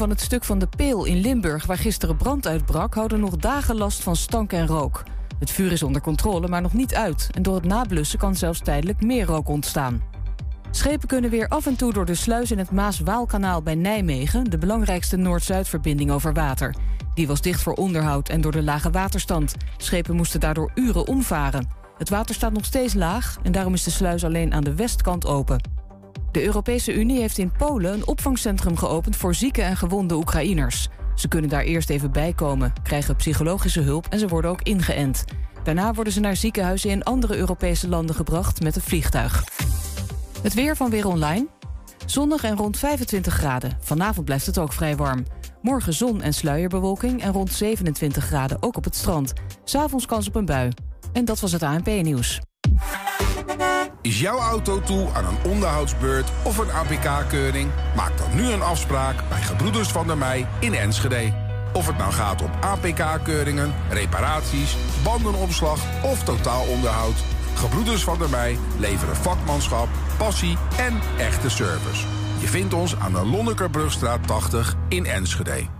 van het stuk van de Peel in Limburg... waar gisteren brand uitbrak, houden nog dagen last van stank en rook. Het vuur is onder controle, maar nog niet uit. En door het nablussen kan zelfs tijdelijk meer rook ontstaan. Schepen kunnen weer af en toe door de sluis in het Maas-Waalkanaal bij Nijmegen... de belangrijkste Noord-Zuidverbinding over water. Die was dicht voor onderhoud en door de lage waterstand. Schepen moesten daardoor uren omvaren. Het water staat nog steeds laag en daarom is de sluis alleen aan de westkant open. De Europese Unie heeft in Polen een opvangcentrum geopend voor zieke en gewonde Oekraïners. Ze kunnen daar eerst even bijkomen, krijgen psychologische hulp en ze worden ook ingeënt. Daarna worden ze naar ziekenhuizen in andere Europese landen gebracht met een vliegtuig. Het weer van Weer Online. Zonnig en rond 25 graden. Vanavond blijft het ook vrij warm. Morgen zon en sluierbewolking en rond 27 graden ook op het strand. S'avonds kans op een bui. En dat was het ANP-nieuws. Is jouw auto toe aan een onderhoudsbeurt of een APK-keuring? Maak dan nu een afspraak bij Gebroeders van der Mei in Enschede. Of het nou gaat om APK-keuringen, reparaties, bandenopslag of totaalonderhoud... Gebroeders van der Mei leveren vakmanschap, passie en echte service. Je vindt ons aan de Lonnekerbrugstraat 80 in Enschede.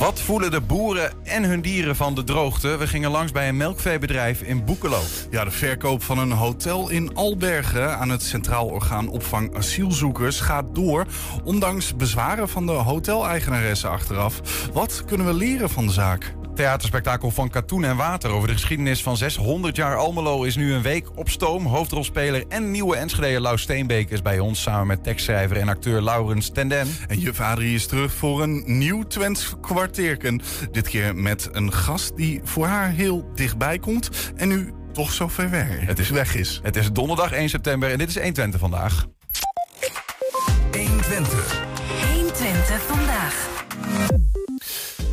Wat voelen de boeren en hun dieren van de droogte? We gingen langs bij een melkveebedrijf in Boekelo. Ja, de verkoop van een hotel in Albergen aan het Centraal Orgaan Opvang Asielzoekers gaat door. Ondanks bezwaren van de hoteleigenaresse achteraf. Wat kunnen we leren van de zaak? Theaterspektakel van Katoen en Water over de geschiedenis van 600 jaar Almelo is nu een week op stoom. Hoofdrolspeler en nieuwe Enschede Lau Steenbeek is bij ons samen met tekstschrijver en acteur Laurens Tenden. En je vader is terug voor een nieuw Twents kwartierken. Dit keer met een gast die voor haar heel dichtbij komt en nu toch zo ver weg, het is weg is. Het is donderdag 1 september en dit is 120 vandaag. 120. 120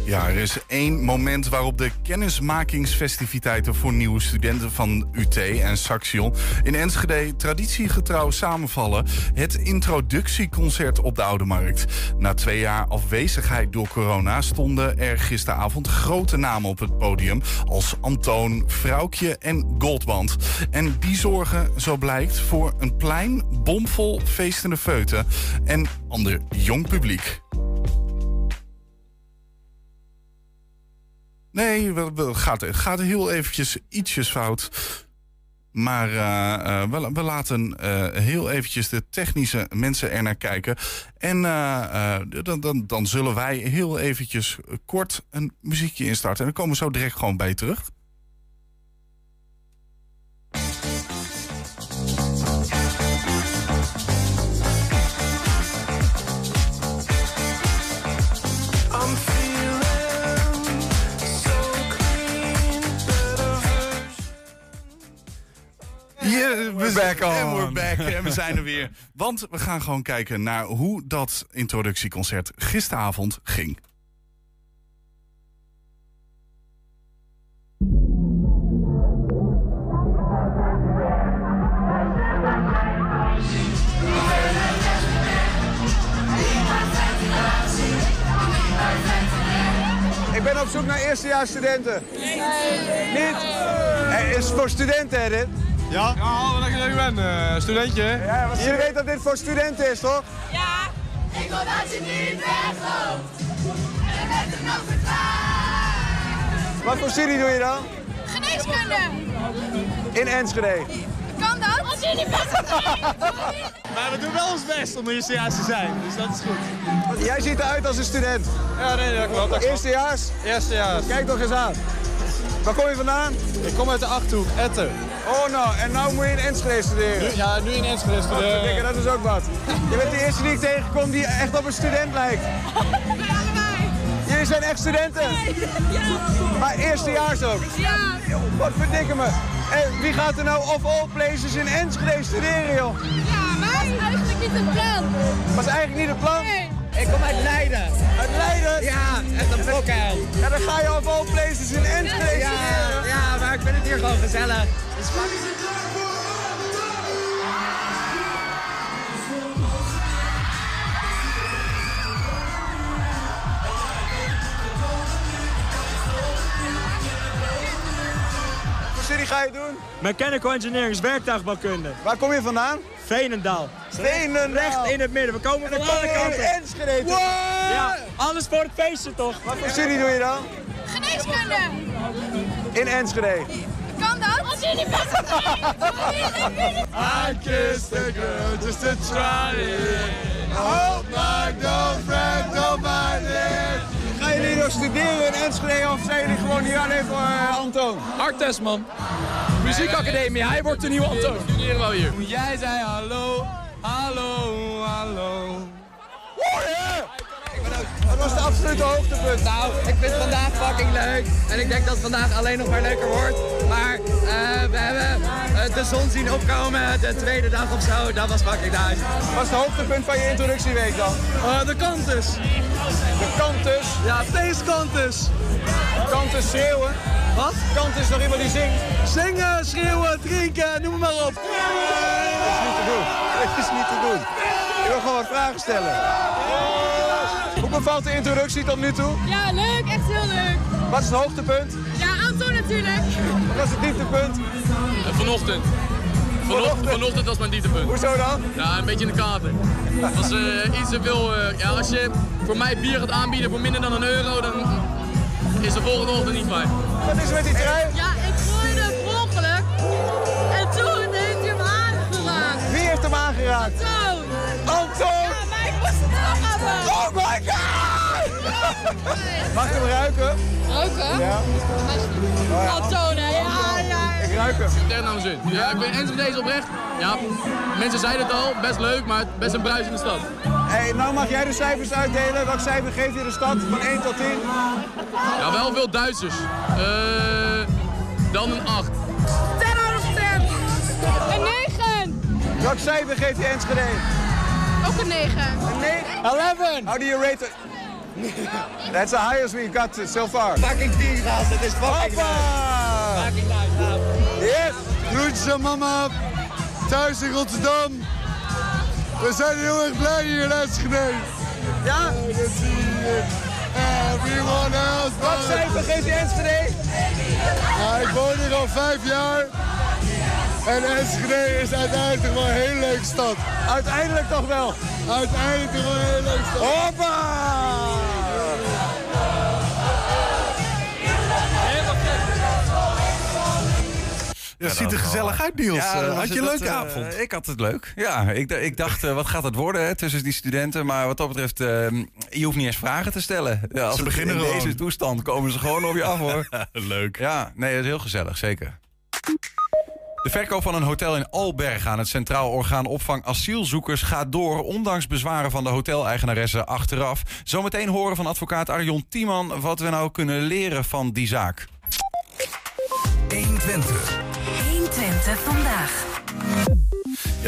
Ja, er is één moment waarop de kennismakingsfestiviteiten voor nieuwe studenten van UT en Saxion in Enschede traditiegetrouw samenvallen. Het introductieconcert op de Oude Markt. Na twee jaar afwezigheid door corona stonden er gisteravond grote namen op het podium als Antoon, Vrouwtje en Goldband. En die zorgen, zo blijkt, voor een plein bomvol feestende feuten en ander jong publiek. Nee, het gaat, gaat heel eventjes ietsjes fout. Maar uh, uh, we, we, laten uh, heel eventjes de technische mensen er naar kijken. En dan, dan, dan zullen wij heel eventjes kort een muziekje instarten. En dan komen we zo direct gewoon bij terug. Yeah, we back on. En we're back. En we zijn er weer. Want we gaan gewoon kijken naar hoe dat introductieconcert gisteravond ging. Ik ben op zoek naar eerstejaarsstudenten. Nee. Niet? Het is voor studenten, hè, dit? Ja? Ja, dat ik ben. Uh, studentje. Ja, want je weet dat dit voor studenten is, toch? Ja. Ik wil dat je niet wegloopt. En met het nog. Wat voor studie doe je dan? Geneeskunde. In Enschede. Kan dat? Als jullie best Maar we doen wel ons best om eerstejaars te zijn, dus dat is goed. Jij ziet eruit als een student. Ja, nee, dat klopt. Dat Eerstejaars? Eerstejaars. Kijk toch eens aan. Waar kom je vandaan? Ik kom uit de Achterhoek, Etten. Oh nou, en nou moet je in Enschede studeren? Nu, ja, nu in Enschede studeren. Oh, dat is ook wat. Je bent de eerste die ik tegenkom die echt op een student lijkt. Allebei. Jullie zijn echt studenten? Maar eerstejaars ook? Ja. Wat verdikke me. En wie gaat er nou of all places in Enschede studeren, joh? Ja, maar dat is eigenlijk niet het plan. Was eigenlijk niet het plan? Nee. Ik kom uit Leiden. Uit Leiden? Ja, echt een blokhuil. Ja, dan ga je of all places in Enschede Ja, ja, maar ik vind het hier gewoon gezellig. Het is studie ga je doen? Mechanical Engineering is werktuigbouwkunde. Waar kom je vandaan? Veenendaal. Veenendaal. Recht in het midden. We komen van alle kanten. Enschede. Wow! Ja, alles voor het feestje toch? Wat voor studie doe je dan? Geneeskunde. In Enschede. Kan dat? Als jullie best I kissed a girl just to try it. Hope my girlfriend don't mind it. Jullie nou studeren in Enschede of zijn jullie gewoon hier alleen voor eh, Antoon? Artes, man. Muziekacademie, hij wordt de nieuwe Antoon. Studeren wel hier. Jij zei hallo, hallo, hallo. Wat was de absolute hoogtepunt? Nou, ik vind het vandaag fucking leuk. En ik denk dat het vandaag alleen nog maar leuker wordt. Maar eh, we hebben eh, de zon zien opkomen de tweede dag of zo. Dat was fucking nice. Wat is het hoogtepunt van je introductieweek dan? Eh, de kantus. De kantus. Ja, feestkantus. Kantus schreeuwen. Wat? Kantus is nog iemand die zingt. Zingen, schreeuwen, drinken, noem maar op. Dat is niet te doen. Dat is niet te doen. Ik wil gewoon wat vragen stellen. Hoe bevalt de introductie tot nu toe? Ja, leuk. Echt heel leuk. Wat is het hoogtepunt? Ja, Anton natuurlijk. Wat is het dieptepunt? Vanochtend. Vanochtend, vanochtend was mijn dieptepunt. Hoezo dan? Ja, een beetje in de kater. Het was eh, iets te veel. eh, ja, als je voor mij bier gaat aanbieden voor minder dan een euro, dan is de volgende ochtend niet fijn. Wat is er met die trui? Ja, ik gooide ongeluk. En toen heeft hij hem aangeraakt. Wie heeft hem aangeraakt? Anton. Anton! Hebben. Oh my god! Mag ik hem ruiken? Roken? Ja. Oh ja. Ja, ja. Ik ruik hem. Mijn zin. Ja, ik ben Enschede is oprecht. Ja, mensen zeiden het al, best leuk, maar best een bruisende stad. Hey, nou mag jij de cijfers uitdelen. Welk cijfer geef je de stad van 1 tot 10? Ja, wel veel Duitsers. Eh, dan een 8. 10 out of 10. Een 9. Welk cijfer geef je Enschede? Ook een 9. Een 9? 11. How do you rate it? That's the highest we've got so far. Fucking 10 gast, het is fucking. Hoppa! Fucking nice. Yes! Groetjes aan mama. Thuis in Rotterdam. We zijn heel erg blij hier in Enschede. Ja? Everyone else. Wat cijfer geeft je Enschede? Ja, ik woon hier al vijf jaar. En Enschede is uiteindelijk wel een hele leuke stad. Uiteindelijk toch wel. Uiteindelijk toch wel een hele leuke stad. Hoppa! Ja, ziet er gezellig uit, Niels. Ja, Eh, dat had je een het, leuke eh, avond? Ik had het leuk. Ja, ik, ik dacht, eh, wat gaat het worden hè, tussen die studenten? Maar wat dat betreft, eh, je hoeft niet eens vragen te stellen. Ja, als Ze het beginnen in gewoon. deze toestand komen ze gewoon op je af, hoor. Leuk. Ja, nee, dat is heel gezellig, zeker. De verkoop van een hotel in Alberg aan het Centraal Orgaan Opvang Asielzoekers gaat door, ondanks bezwaren van de hoteleigenaresse achteraf. Zometeen horen van advocaat Arjon Tiemann wat we nou kunnen leren van die zaak. 120. 120 vandaag.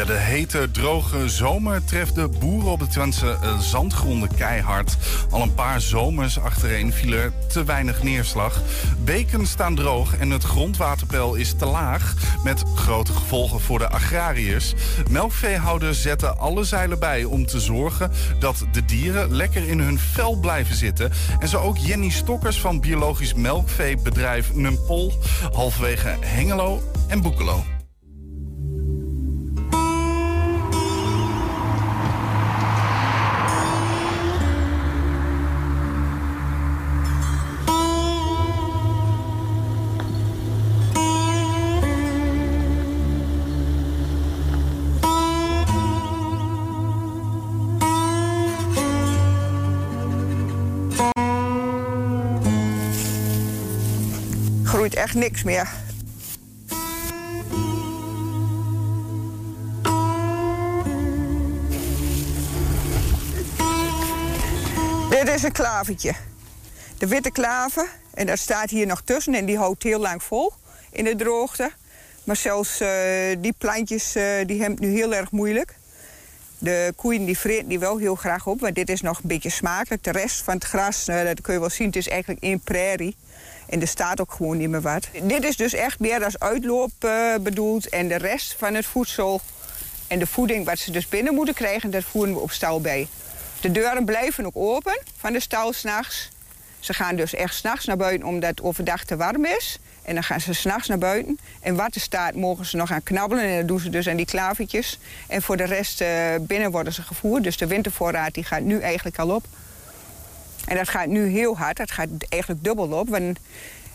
De hete, droge zomer treft de boeren op de Twentse eh, zandgronden keihard. Al een paar zomers achtereen viel er te weinig neerslag. Beken staan droog en het grondwaterpeil is te laag... met grote gevolgen voor de agrariërs. Melkveehouders zetten alle zeilen bij om te zorgen... dat de dieren lekker in hun vel blijven zitten. En zo ook Jenny Stokkers van biologisch melkveebedrijf Numpol... halverwege Hengelo en Boekelo. Echt niks meer. Dit is een klavertje. de witte klaver. En dat staat hier nog tussen en die houdt heel lang vol in de droogte. Maar zelfs eh, die plantjes uh, die hebben nu heel erg moeilijk. De koeien die vreten die wel heel graag op, want dit is nog een beetje smakelijk. De rest van het gras, uh, dat kun je wel zien, het is eigenlijk één prairie. En er staat ook gewoon niet meer wat. Dit is dus echt meer als uitloop bedoeld. En de rest van het voedsel en de voeding wat ze dus binnen moeten krijgen, dat voeren we op stal bij. De deuren blijven ook open van de stal s'nachts. Ze gaan dus echt s'nachts naar buiten omdat het overdag te warm is. En dan gaan ze s'nachts naar buiten. En wat er staat, mogen ze nog gaan knabbelen. En dat doen ze dus aan die klavertjes. En voor de rest uh, binnen worden ze gevoerd. Dus de wintervoorraad die gaat nu eigenlijk al op. En dat gaat nu heel hard. Dat gaat eigenlijk dubbel op. Want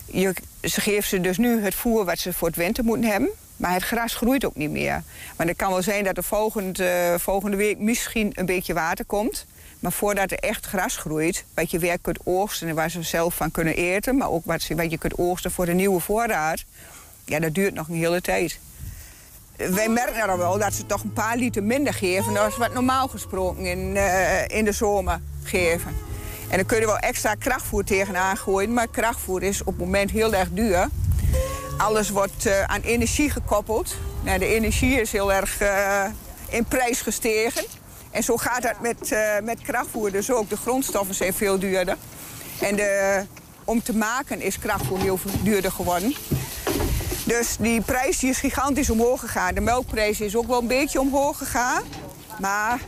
je, ze geven ze dus nu het voer wat ze voor het winter moeten hebben. Maar het gras groeit ook niet meer. Maar het kan wel zijn dat er volgende, uh, volgende week misschien een beetje water komt. Maar voordat er echt gras groeit, wat je weer kunt oogsten en waar ze zelf van kunnen eten, maar ook wat, wat je kunt oogsten voor de nieuwe voorraad, ja, dat duurt nog een hele tijd. Wij merken er wel dat ze toch een paar liter minder geven dan wat normaal gesproken in, uh, in de zomer geven. En dan kun je wel extra krachtvoer tegenaan gooien, maar krachtvoer is op het moment heel erg duur. Alles wordt uh, aan energie gekoppeld. Nou, de energie is heel erg uh, in prijs gestegen. En zo gaat dat met, uh, met krachtvoer dus ook. De grondstoffen zijn veel duurder. En de, om te maken is krachtvoer heel veel duurder geworden. Dus die prijs die is gigantisch omhoog gegaan. De melkprijs is ook wel een beetje omhoog gegaan. Maar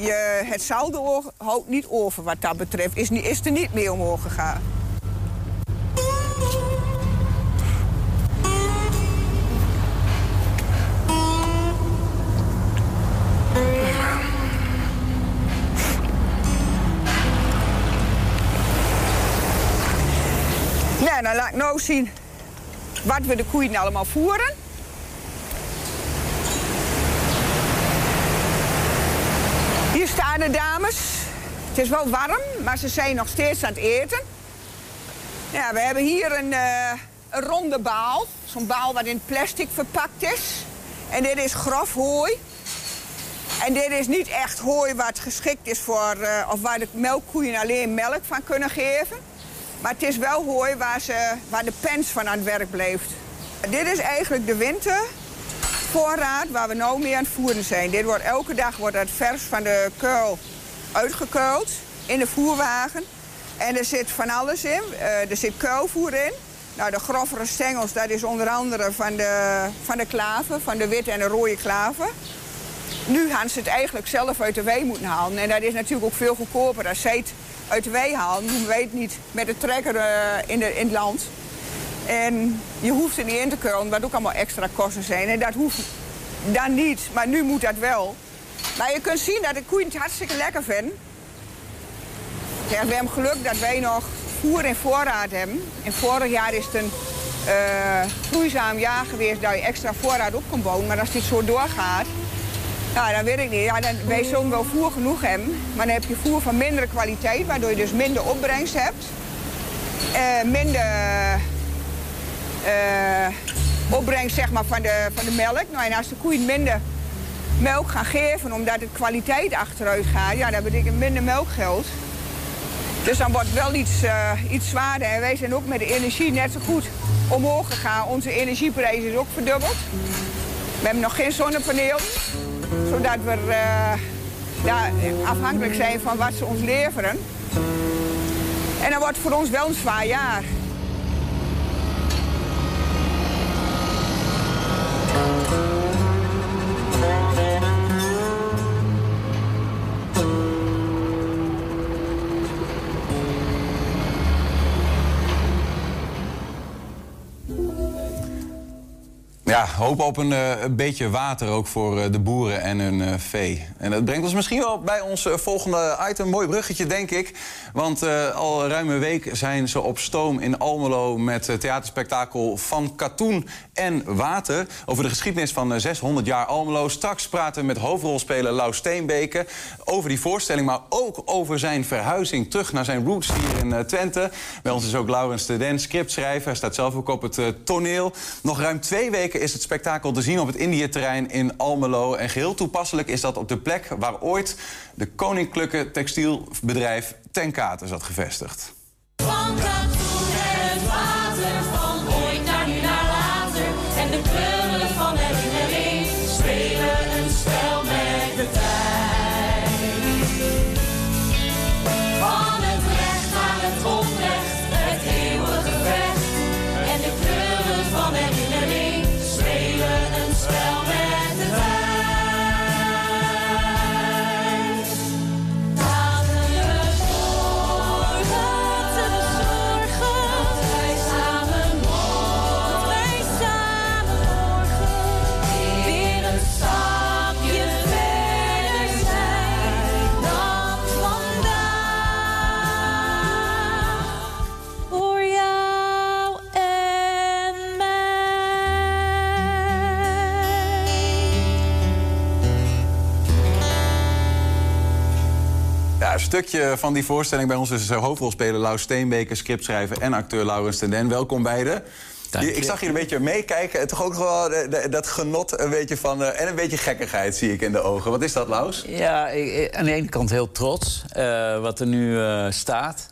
je, het saldo houdt niet over wat dat betreft. Is, is er niet meer omhoog gegaan. Nou, dan laat ik nou zien wat we de koeien allemaal voeren. Hier staan de dames. Het is wel warm, maar ze zijn nog steeds aan het eten. Ja, we hebben hier een, uh, een ronde baal. Zo'n baal wat in plastic verpakt is. En dit is grof hooi. En dit is niet echt hooi wat geschikt is voor... Uh, of waar de melkkoeien alleen melk van kunnen geven. Maar het is wel hooi waar, ze, waar de pens van aan het werk blijft. Dit is eigenlijk de wintervoorraad waar we nu mee aan het voeren zijn. Dit wordt, elke dag wordt het vers van de kuil uitgekeuld in de voerwagen. En er zit van alles in. Uh, er zit kuilvoer in. Nou, de grovere stengels, dat is onder andere van de, van de klaven, van de witte en de rode klaven. Nu gaan ze het eigenlijk zelf uit de wei moeten halen. En dat is natuurlijk ook veel goedkoper dan zij het uit de wei halen. Je weet niet met de trekker uh, in, de, in het land. En je hoeft er niet in te keulen, wat ook allemaal extra kosten zijn. En dat hoeft dan niet, maar nu moet dat wel. Maar je kunt zien dat de koeien het hartstikke lekker vinden. Ja, we hebben geluk dat wij nog voer in voorraad hebben. En vorig jaar is het een uh, groeizaam jaar geweest dat je extra voorraad op kon bouwen. Maar als dit zo doorgaat, ja, dan weet ik niet. Ja, dan, wij zullen wel voer genoeg hebben, maar dan heb je voer van mindere kwaliteit, waardoor je dus minder opbrengst hebt. Uh, minder opbrengst zeg maar, van, de, van de melk. Nou, en als de koeien minder melk gaan geven omdat de kwaliteit achteruit gaat, ja, dan betekent minder melkgeld. Dus dan wordt wel iets, uh, iets zwaarder. En wij zijn ook met de energie net zo goed omhoog gegaan. Onze energieprijs is ook verdubbeld. We hebben nog geen zonnepaneel zodat we uh, ja, afhankelijk zijn van wat ze ons leveren. En dat wordt voor ons wel een zwaar jaar. Ja, hoop op een, uh, een, beetje water ook voor uh, de boeren en hun uh, vee. En dat brengt ons misschien wel bij ons volgende item. Mooi bruggetje, denk ik. Want al ruim een week zijn ze op stoom in Almelo... met het theaterspektakel Van Katoen en Water... over de geschiedenis van 600 jaar Almelo. Straks praten we met hoofdrolspeler Lau Steenbeke... over die voorstelling, maar ook over zijn verhuizing... terug naar zijn roots hier in Twente. Bij ons is ook Laurens de Den, scriptschrijver. Hij staat zelf ook op het toneel. Nog ruim twee weken is het spektakel te zien op het Indië-terrein in Almelo. En geheel toepasselijk is dat op de plek waar ooit de koninklijke textielbedrijf Tenkate zat gevestigd. Stukje van die voorstelling bij ons is hoofdrolspeler Lau Steenbeker, scriptschrijver en acteur Laurens ten Den. Welkom beiden. Je- ik zag je een beetje meekijken. en Toch ook wel eh, de- dat genot een beetje van, eh, en een beetje gekkigheid zie ik in de ogen. Wat is dat, Laus? Ja, ik- aan de ene kant heel trots eh, wat er nu staat.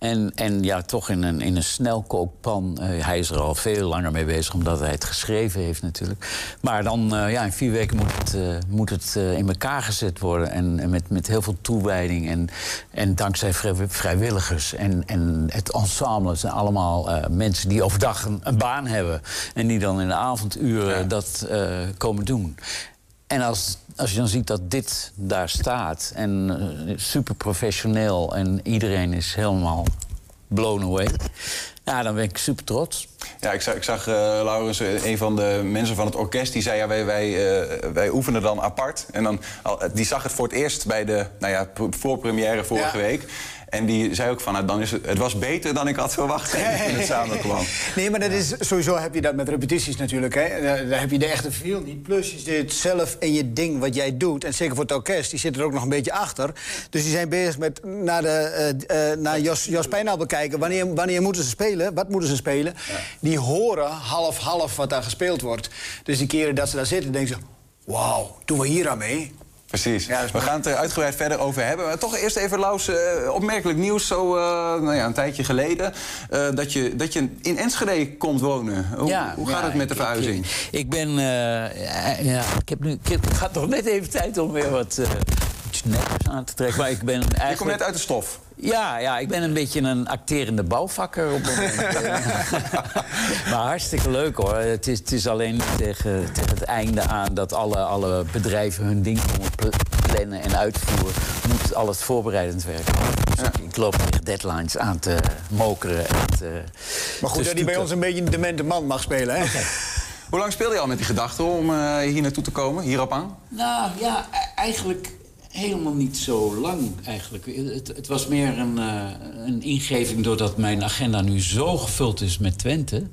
En, en ja, toch in een, in een snelkookpan. Eh, hij is er al veel langer mee bezig, omdat hij het geschreven heeft natuurlijk. Maar dan, eh, ja, in vier weken moet het, eh, moet het in elkaar gezet worden. En, en met, met heel veel toewijding. En, en dankzij vrij- vrijwilligers en, en het ensemble. Het zijn allemaal mensen die overdag een, een baan hebben. En die dan in de avonduren dat komen doen. En als, als je dan ziet dat dit daar staat en eh, super professioneel en iedereen is helemaal blown away, ja, dan ben ik super trots. Ja, ik zag, ik zag eh, Laurens, eh, een van de mensen van het orkest, die zei: ja, wij, wij, eh, wij oefenen dan apart. En dan, die zag het voor het eerst bij de nou ja, pr- voorpremière vorige week. En die zei ook van, nou, dan is het, het was beter dan ik had verwacht toen het samenkwam. Nee, maar dat is, sowieso heb je dat met repetities natuurlijk. Hè. Daar, daar heb je de echte feel niet. Plus je zit zelf in je ding wat jij doet. En zeker voor het orkest, die zit er ook nog een beetje achter. Dus die zijn bezig met naar, de, eh, eh, naar Jos, Jos bekijken. Wanneer, wanneer moeten ze spelen? Wat moeten ze spelen? Die horen half-half wat daar gespeeld wordt. Dus die keren dat ze daar zitten, denken ze... Wauw, doen we hier aan mee? Precies. We gaan het er uitgebreid verder over hebben. Maar toch eerst even, Laus, eh, opmerkelijk nieuws zo eh, nou ja, een tijdje geleden. eh, dat, je, dat je in Enschede komt wonen. Hoe, Ja, hoe gaat ja, het met de ik- verhuizing? Ik, ik ben. eh, ja, ik heb nu. Ik heb, het gaat nog net even tijd om weer wat. Iets netters aan te trekken. Maar ik ben eigenlijk. Je komt net uit de stof. Ja, ja, ik ben een beetje een acterende bouwvakker op het moment. maar hartstikke leuk hoor. Het is, het is alleen tegen, tegen het einde aan dat alle, alle bedrijven hun ding komen pl- plannen en uitvoeren. Moet al het voorbereidend werk. Dus ik, ik loop tegen deadlines aan te mokeren. En te, Maar goed, dat hij bij ons een beetje een demente man mag spelen, hè? Hoe lang speelde je al met die gedachte om eh, hier naartoe te komen, hierop aan? Nou ja, e- eigenlijk helemaal niet zo lang eigenlijk. Het, het was meer een, eh, een ingeving doordat mijn agenda nu zo gevuld is met Twente.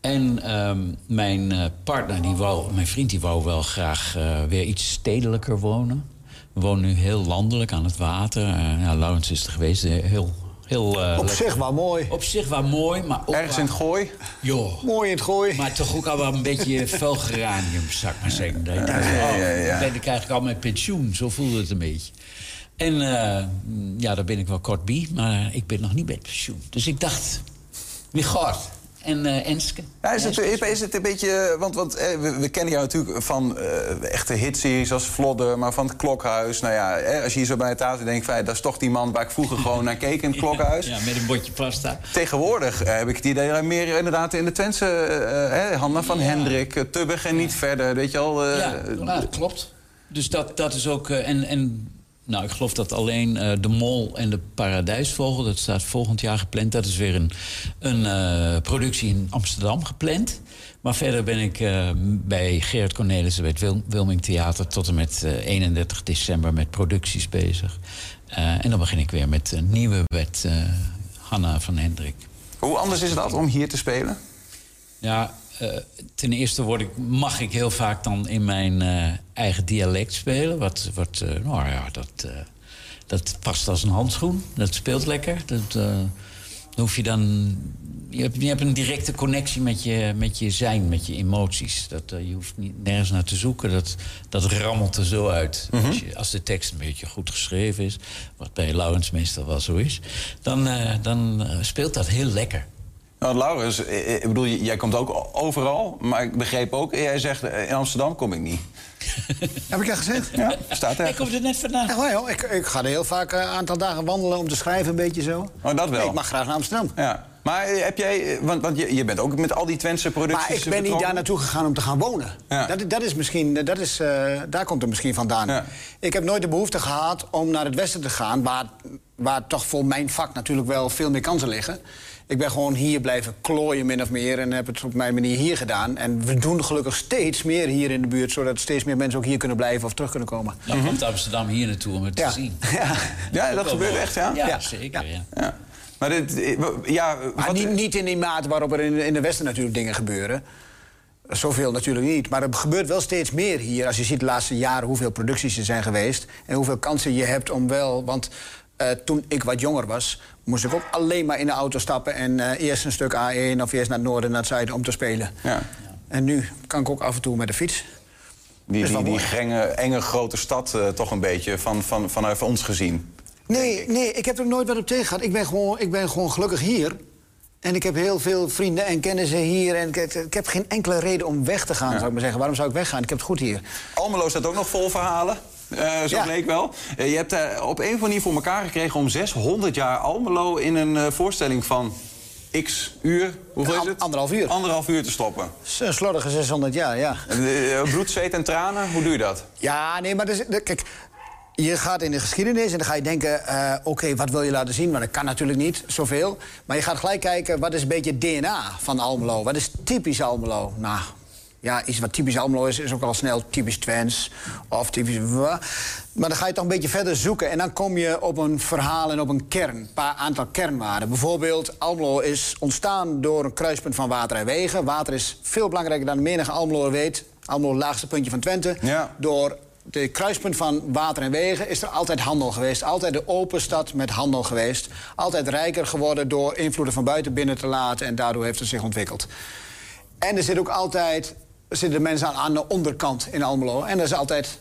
En ehm, mijn eh, partner, die wou, mijn vriend, die wou wel graag eh, weer iets stedelijker wonen. We wonen nu heel landelijk aan het water. Ja, Laurens is er geweest, heel... heel eh, Op lekker. zich wel mooi. Op zich wel mooi, maar ook Ergens in het gooi? Joh. Mooi in het gooi. Maar toch ook al wel een beetje fel geranium, zou ik maar zeggen. Denkt, ja, oh, ja, ja. ben ik eigenlijk al met pensioen. Zo voelde het een beetje. En eh, ja, daar ben ik wel kort bij, maar ik ben nog niet met pensioen. Dus ik dacht, wie gaat? En eh Enske. Ja, is, het, is het een beetje... Want, want eh, we, we kennen jou natuurlijk van eh, echte hitseries als Vlodder... maar van het Klokhuis. Nou ja, eh, als je hier zo bij het tafel denkt... Van, ja, dat is toch die man waar ik vroeger gewoon naar keek in het Klokhuis. Ja, met een botje pasta. Tegenwoordig eh, heb ik het idee meer inderdaad in de Twentse... Hanna van Hendrik, Tubbig en niet verder. Weet je al... ja, nou, dat klopt. Dus dat, dat is ook... en, en nou, ik geloof dat alleen eh, de Mol en de Paradijsvogel... dat staat volgend jaar gepland. Dat is weer een, een eh, productie in Amsterdam gepland. Maar verder ben ik eh, bij Gerard Cornelissen... bij het Wil- Wilming Theater tot en met eh, 31 december met producties bezig. En dan begin ik weer met een nieuwe wet Hanna van Hendrik. Hoe anders is het om hier te spelen? Ja, ten eerste word ik, mag ik heel vaak dan in mijn eh, eigen dialect spelen. Wat, wat eh, nou ja, dat, eh, dat past als een handschoen. Dat speelt lekker. Dat, eh, dan hoef je dan... Je hebt, je hebt een directe connectie met je, met je zijn, met je emoties. Dat, eh, je hoeft niet, nergens naar te zoeken. Dat, dat rammelt er zo uit. als, je, als de tekst een beetje goed geschreven is... wat bij Laurens meestal wel zo is... dan, eh, dan eh, speelt dat heel lekker. Nou, Laurens, eh, ik bedoel, jij komt ook overal. Maar ik begreep ook, jij zegt eh, in Amsterdam kom ik niet. Heb ik dat gezegd? Ja, staat er. Ik kom er net vandaan. Echt waar, joh. Ik, ik ga er heel vaak een aantal dagen wandelen om te schrijven, een beetje zo. Oh, dat wel. Nee, ik mag graag naar Amsterdam. Ja. Maar eh, heb jij, eh, want, want je, je bent ook met al die Twentse producties Maar ik ben niet daar naartoe gegaan om te gaan wonen. Ja. Dat, dat is misschien, dat is, eh, daar komt het misschien vandaan. Ik heb nooit de behoefte gehad om naar het westen te gaan... waar, waar toch voor mijn vak natuurlijk wel veel meer kansen liggen. Ik ben gewoon hier blijven klooien, min of meer... en heb het op mijn manier hier gedaan. En we doen gelukkig steeds meer hier in de buurt... zodat steeds meer mensen ook hier kunnen blijven of terug kunnen komen. Dan komt Amsterdam hier naartoe om het Ja. te zien. Ja, Ja, dat gebeurt echt, ja? Ja, zeker. Ja. Ja. Maar dit, eh, ja, Maar wat- niet, niet in die mate waarop er in, in de Westen natuurlijk dingen gebeuren. Zoveel natuurlijk niet. Maar er gebeurt wel steeds meer hier. Als je ziet de laatste jaren hoeveel producties er zijn geweest... en hoeveel kansen je hebt om wel... Want Eh, toen ik wat jonger was, moest ik ook alleen maar in de auto stappen... en eh, eerst een stuk A1 of eerst naar het noorden, naar het zuiden om te spelen. Ja. En nu kan ik ook af en toe met de fiets. Die, die, die enge grote stad eh, toch een beetje van, van, vanuit ons gezien. Nee, nee, ik heb er nooit wat op tegen gehad. Ik ben, gewoon, ik ben gewoon gelukkig hier. En ik heb heel veel vrienden en kennissen hier. En ik, ik heb geen enkele reden om weg te gaan, zou ik maar zeggen. Waarom zou ik weggaan? Ik heb het goed hier. Almelo staat ook nog vol verhalen. Eh, zo Ja. bleek wel. Eh, je hebt eh, op een of andere manier voor elkaar gekregen om 600 jaar Almelo in een voorstelling van x uur. Hoeveel is het? Anderhalf uur. Anderhalf uur te stoppen. Zo'n slordige 600 jaar, ja. Bloed, zweet en tranen, hoe doe je dat? Ja, nee, maar dus, kijk, je gaat in de geschiedenis en dan ga je denken... oké, wat wil je laten zien? Maar dat kan natuurlijk niet, zoveel. Maar je gaat gelijk kijken, wat is een beetje het DNA van Almelo? Wat is typisch Almelo? Nou, ja, iets wat typisch Almelo is, is ook al snel typisch Twents. Of typisch... Maar dan ga je toch een beetje verder zoeken. En dan kom je op een verhaal en op een kern. Een paar aantal kernwaarden. Bijvoorbeeld, Almelo is ontstaan door een kruispunt van water en wegen. Water is veel belangrijker dan menige Almelo weet. Almelo, het laagste puntje van Twente. Ja. Door de kruispunt van water en wegen is er altijd handel geweest. Altijd de open stad met handel geweest. Altijd rijker geworden door invloeden van buiten binnen te laten. En daardoor heeft het zich ontwikkeld. En er zit ook altijd zitten mensen aan, aan de onderkant in Almelo. En er is altijd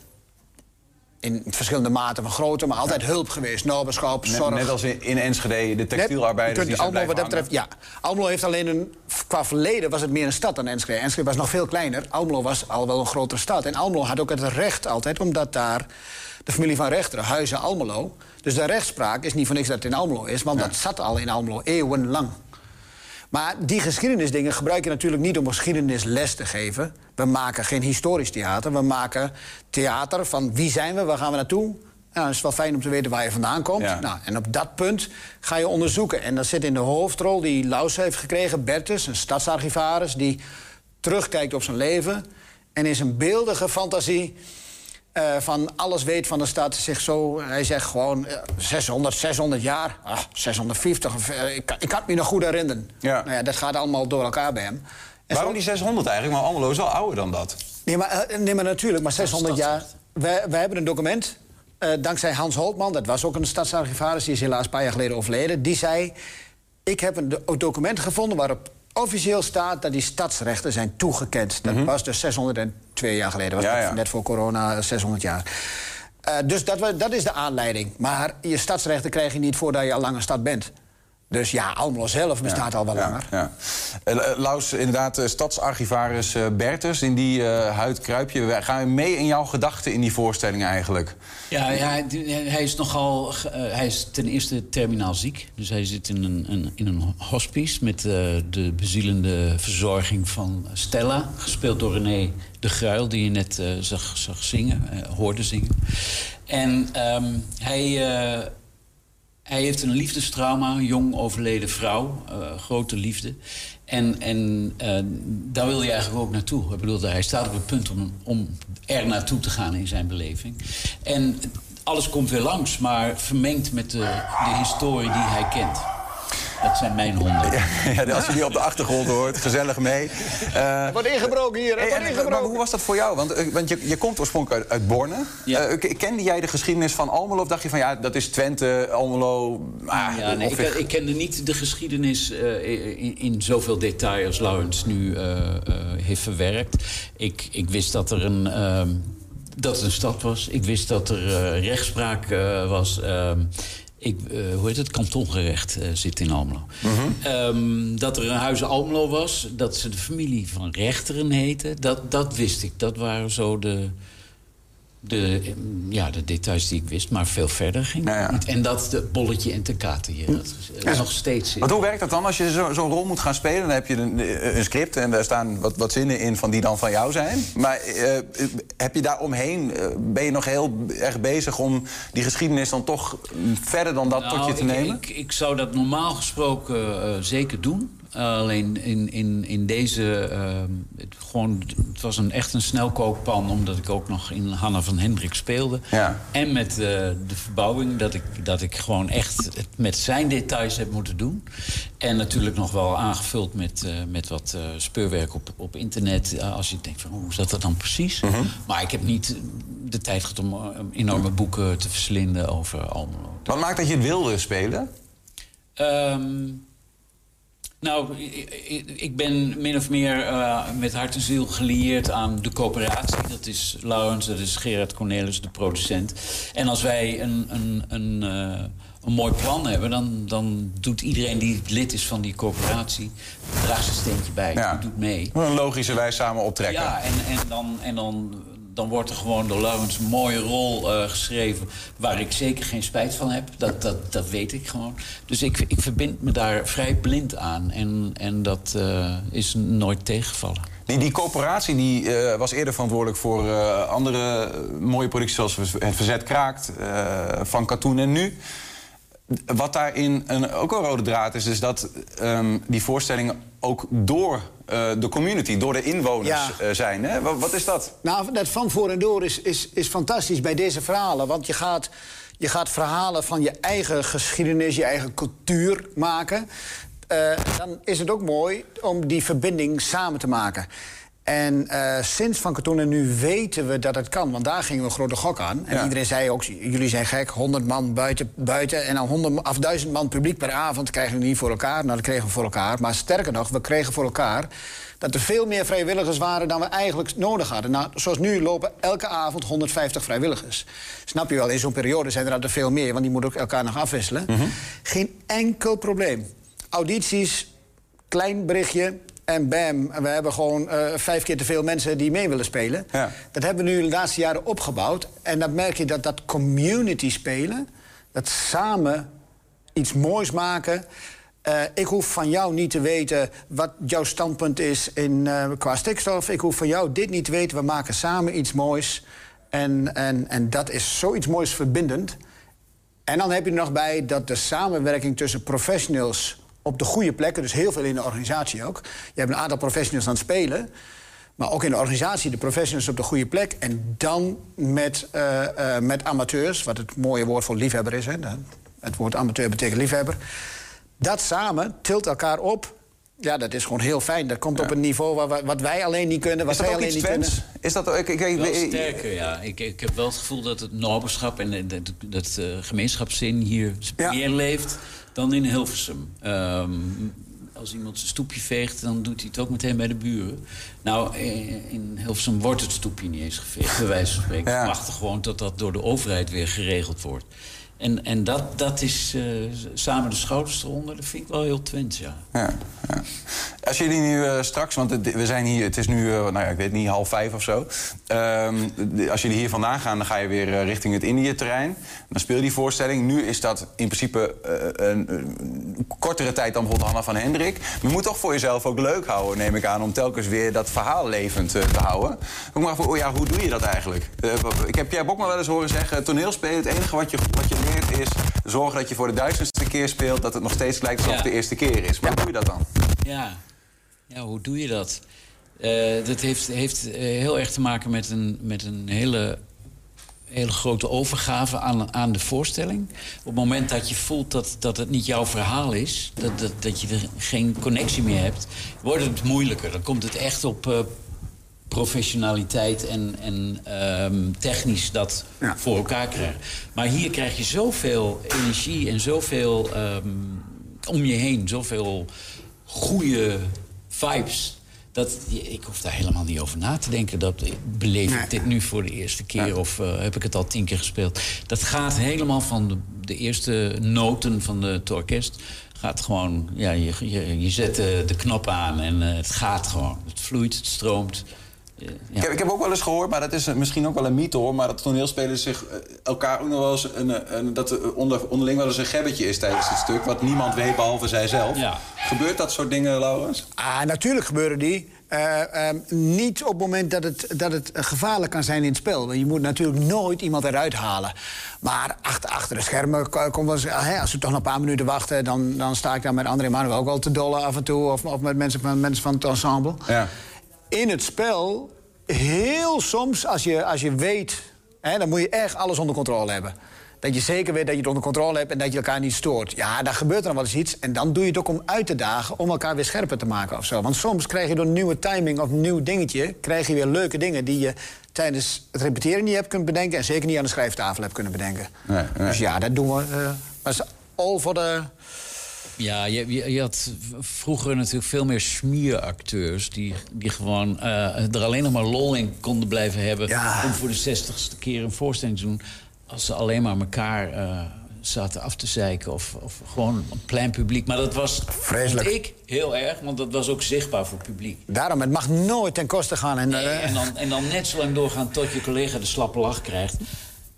in verschillende maten van grootte, maar altijd hulp geweest. Noberschap, zorg. net als in, in Enschede, de textielarbeiders Net- die zijn Almelo, wat dat betreft, ja. Almelo heeft alleen een... Qua verleden was het meer een stad dan Enschede. Enschede was nog veel kleiner. Almelo was al wel een grotere stad. En Almelo had ook het recht altijd, omdat daar de familie van rechteren, Huizen Almelo... dus de rechtspraak is niet voor niks dat het in Almelo is... want dat zat al in Almelo, eeuwenlang. Maar die geschiedenisdingen gebruik je natuurlijk niet om geschiedenisles te geven. We maken geen historisch theater. We maken theater van wie zijn we, waar gaan we naartoe. Nou, dan is het wel fijn om te weten waar je vandaan komt. Ja. Nou, en op dat punt ga je onderzoeken. En dan zit in de hoofdrol die Laus heeft gekregen, Bertus, een stadsarchivaris... die terugkijkt op zijn leven en in zijn beeldige fantasie... eh, van alles weet van de stad, zich zo... Hij zegt gewoon eh, 600, 600 jaar, ah, 650. of, eh, ik, kan- ik kan het me nog goed herinneren. Ja. Nou ja, dat gaat allemaal door elkaar bij hem. En Waarom zo- die 600 eigenlijk? Maar Almelo is wel ouder dan dat. Nee, maar, nee, maar natuurlijk, maar 600 jaar. Wij, wij hebben een document, eh, dankzij Hans Holtman... dat was ook een stadsarchivaris, die is helaas een paar jaar geleden overleden... die zei, ik heb een do- document gevonden waarop officieel staat... dat die stadsrechten zijn toegekend. Dat was dus 602 jaar geleden, was Mhm. Ja, net- ja. net voor corona eh, 600 jaar. Eh, dus dat, dat is de aanleiding. Maar je stadsrechten krijg je niet voordat je al lang een stad bent. Dus ja, Almelo zelf bestaat al wel langer. Ja. Eh, eh, Laus, inderdaad, eh, stadsarchivaris eh, Bertus, in die eh huid kruip je. Wij gaan mee in jouw gedachten in die voorstelling eigenlijk. Ja, ja hij, hij is nogal. hij is ten eerste terminaal ziek. Dus hij zit in een, een- in een hospice met eh, de bezielende verzorging van Stella. Gespeeld door René de Gruil, die je net eh, zag, zag zingen, eh, hoorde zingen. En ehm, hij. Hij heeft een liefdestrauma, een jong overleden vrouw, eh, grote liefde. En, en eh, daar wil hij eigenlijk ook naartoe. Ik bedoel, hij staat op het punt om, om er naartoe te gaan in zijn beleving. En alles komt weer langs, maar vermengd met de, de historie die hij kent. Dat zijn mijn honden. Ja, als je die op de achtergrond hoort, gezellig mee. Eh, Wordt ingebroken hier, er Hey, wordt en, ingebroken. maar hoe was dat voor jou? Want, eh, want je, je komt oorspronkelijk uit, uit Borne. Eh, kende jij de geschiedenis van Almelo? Of dacht je van ja, dat is Twente, Almelo... Ah, Ja, nee, ik, ik kende niet de geschiedenis eh, in, in zoveel detail als Laurens nu eh, eh, heeft verwerkt. Ik, ik wist dat er een, ehm, dat het een stad was. Ik wist dat er eh, rechtspraak eh, was. Ehm, ik, eh, hoe heet het? Kantongerecht eh, zit in Almelo. Ehm, dat er een huis Almelo was. Dat ze de familie van rechteren heette. Dat, dat wist ik. Dat waren zo de, de, eh, ja, de details die ik wist. Maar veel verder ging niet. En dat de bolletje en te katen hier. Dat is, eh, nog steeds. Want hoe werkt dat dan als je zo- zo'n rol moet gaan spelen? Dan heb je een, eh, een script en daar staan wat, wat zinnen in van die dan van jou zijn. Maar eh, heb je daar omheen, ben je nog heel erg bezig om die geschiedenis dan toch verder dan dat tot je Nou, te ik, nemen? Ik, ik zou dat normaal gesproken zeker doen. Alleen in, in, in deze... eh, het, gewoon, het was een, echt een snelkookpan... omdat ik ook nog in Hanna van Hendrik speelde. Ja. En met eh, de verbouwing dat ik, dat ik gewoon echt het met zijn details heb moeten doen. En natuurlijk nog wel aangevuld met, eh, met wat eh, speurwerk op, op internet. eh, als je denkt van hoe zat dat dan precies? Maar ik heb niet de tijd gehad om eh, enorme boeken te verslinden over Almelo. Wat maakt dat je het wilde spelen? Ehm, nou, ik- ben min of meer eh, met hart en ziel gelieerd aan de coöperatie. Dat is Laurens, dat is Gerard Cornelis, de producent. En als wij een, een, een, eh, een mooi plan hebben... Dan, dan doet iedereen die lid is van die coöperatie... draagt zijn steentje bij, Ja. die doet mee. Een logische wijze samen optrekken. Ja, en, en, dan, en dan, dan wordt er gewoon door Laurens een mooie rol eh, geschreven... waar ik zeker geen spijt van heb. Dat, dat, dat weet ik gewoon. Dus ik, ik verbind me daar vrij blind aan. En, en dat eh, is nooit tegengevallen. Die, die coöperatie die, eh, was eerder verantwoordelijk voor andere mooie producties... zoals Het Verzet Kraakt, Van Katoen en Nu. Wat daarin een, ook een rode draad is... is dat ehm, die voorstellingen ook door eh, de community, door de inwoners Ja. eh, zijn. Hè? Wat, wat is dat? Nou, dat van voor en door is, is, is fantastisch bij deze verhalen. Want je gaat, je gaat verhalen van je eigen geschiedenis, je eigen cultuur maken. Eh, dan is het ook mooi om die verbinding samen te maken. En eh, sinds Van Katoen en nu weten we dat het kan. Want daar gingen we een grote gok aan. En Ja. iedereen zei ook, jullie zijn gek, 100 man buiten, buiten... en dan 100 of 1000 man publiek per avond krijgen we niet voor elkaar. Nou, dat kregen we voor elkaar. Maar sterker nog, we kregen voor elkaar dat er veel meer vrijwilligers waren dan we eigenlijk nodig hadden. Nou, zoals nu lopen elke avond 150 vrijwilligers. Snap je wel, in zo'n periode zijn er altijd veel meer... want die moeten ook elkaar nog afwisselen. Geen enkel probleem. Audities, klein berichtje en bam. We hebben gewoon eh, vijf keer te veel mensen die mee willen spelen. Dat hebben we nu de laatste jaren opgebouwd. En dan merk je dat dat community spelen... dat samen iets moois maken... Eh, ik hoef van jou niet te weten wat jouw standpunt is in, eh, qua stikstof. Ik hoef van jou dit niet te weten. We maken samen iets moois. En, en, en dat is zoiets moois verbindend. En dan heb je er nog bij dat de samenwerking tussen professionals op de goede plekken, dus heel veel in de organisatie ook. Je hebt een aantal professionals aan het spelen, maar ook in de organisatie de professionals op de goede plek. En dan met, eh, eh, met amateurs, wat het mooie woord voor liefhebber is. Hè. Het woord amateur betekent liefhebber. Dat samen tilt elkaar op. Ja, dat is gewoon heel fijn. Dat komt op een niveau waar, we- wat wij alleen niet kunnen, wat Is dat zij ook alleen iets niet Twents? kunnen. Is dat ook... Ik, ik, ik- Wel ik- sterker, ja. Ik, ik heb wel het gevoel dat het noberschap en dat, dat eh, gemeenschapszin hier meer leeft dan in Hilversum. Ehm, als iemand zijn stoepje veegt, dan doet hij het ook meteen bij de buren. Nou, eh, in Hilversum wordt het stoepje niet eens geveegd, bij wijze van spreken. We wachten gewoon tot dat door de overheid weer geregeld wordt. En, en dat, dat is eh, samen de schouders eronder, dat vind ik wel heel Twents, ja. Ja. Als jullie nu eh, straks, want we zijn hier, het is nu, eh, nou ja, ik weet niet, half vijf of zo. Ehm, als jullie hier vandaan gaan, dan ga je weer richting het Indië-terrein. Dan speel je die voorstelling. Nu is dat in principe een, een kortere tijd dan bijvoorbeeld Hanna van Hendrik. Maar je moet toch voor jezelf ook leuk houden, neem ik aan, om telkens weer dat verhaal levend te houden. Ook maar voor, oh ja, hoe doe je dat eigenlijk? Ik heb Pierre Bokma wel eens horen zeggen, toneelspelen, het enige wat je, wat je is zorgen dat je voor de duizendste keer speelt, dat het nog steeds lijkt alsof het de eerste keer is. Maar hoe doe je dat dan? Ja, ja hoe doe je dat? Eh, dat heeft, heeft eh, heel erg te maken met een, met een hele, hele grote overgave aan, aan de voorstelling. Op het moment dat je voelt dat, dat het niet jouw verhaal is... Dat, dat, dat je er geen connectie meer hebt, wordt het moeilijker. Dan komt het echt op eh, professionaliteit en, en ehm, technisch dat voor elkaar krijgen. Maar hier krijg je zoveel energie en zoveel ehm, om je heen. Zoveel goede vibes. Dat, ik hoef daar helemaal niet over na te denken. Dat, beleef ik dit nu voor de eerste keer of eh, heb ik het al tien keer gespeeld? Dat gaat helemaal van de, de eerste noten van de, het orkest. Gaat gewoon, ja, je, je, je zet de, de knop aan en eh, het gaat gewoon. Het vloeit, het stroomt. Eh, Ik, heb, ik heb ook wel eens gehoord, maar dat is misschien ook wel een mythe hoor... maar dat toneelspelers zich eh, elkaar ook nog wel eens... Een, een, dat er onder, onderling wel eens een gebbetje is tijdens het stuk... wat niemand weet behalve zijzelf. Gebeurt dat soort dingen, Laurens? Ah, natuurlijk gebeuren die. Eh, ehm, niet op het moment dat het, dat het eh, gevaarlijk kan zijn in het spel. Want je moet natuurlijk nooit iemand eruit halen. Maar achter, achter de schermen ko- komt wel eens... hè, als we toch nog een paar minuten wachten... dan, dan sta ik daar met André Manuel ook wel te dollen af en toe. Of, of met mensen van, mensen van het ensemble. Ja. In het spel, heel soms, als je, als je weet... Hè, dan moet je echt alles onder controle hebben. Dat je zeker weet dat je het onder controle hebt en dat je elkaar niet stoort. Ja, dan gebeurt er nog wel eens iets. En dan doe je het ook om uit te dagen, om elkaar weer scherper te maken of zo. Want soms krijg je door een nieuwe timing of een nieuw dingetje... krijg je weer leuke dingen die je tijdens het repeteren niet hebt kunnen bedenken... en zeker niet aan de schrijftafel hebt kunnen bedenken. Nee, nee. Dus ja, dat doen we. eh, maar het is al voor de... Ja, je, je, je had vroeger natuurlijk veel meer smieracteurs... die, die gewoon eh, er alleen nog maar lol in konden blijven hebben... om voor de zestigste keer een voorstelling te doen... als ze alleen maar elkaar eh, zaten af te zeiken. Of, of gewoon een plein publiek. Maar dat was, Vreselijk. ik, heel erg. Want dat was ook zichtbaar voor het publiek. Daarom, het mag nooit ten koste gaan. En, Nee, eh, en, dan, en dan net zo lang doorgaan tot je collega de slappe lach krijgt.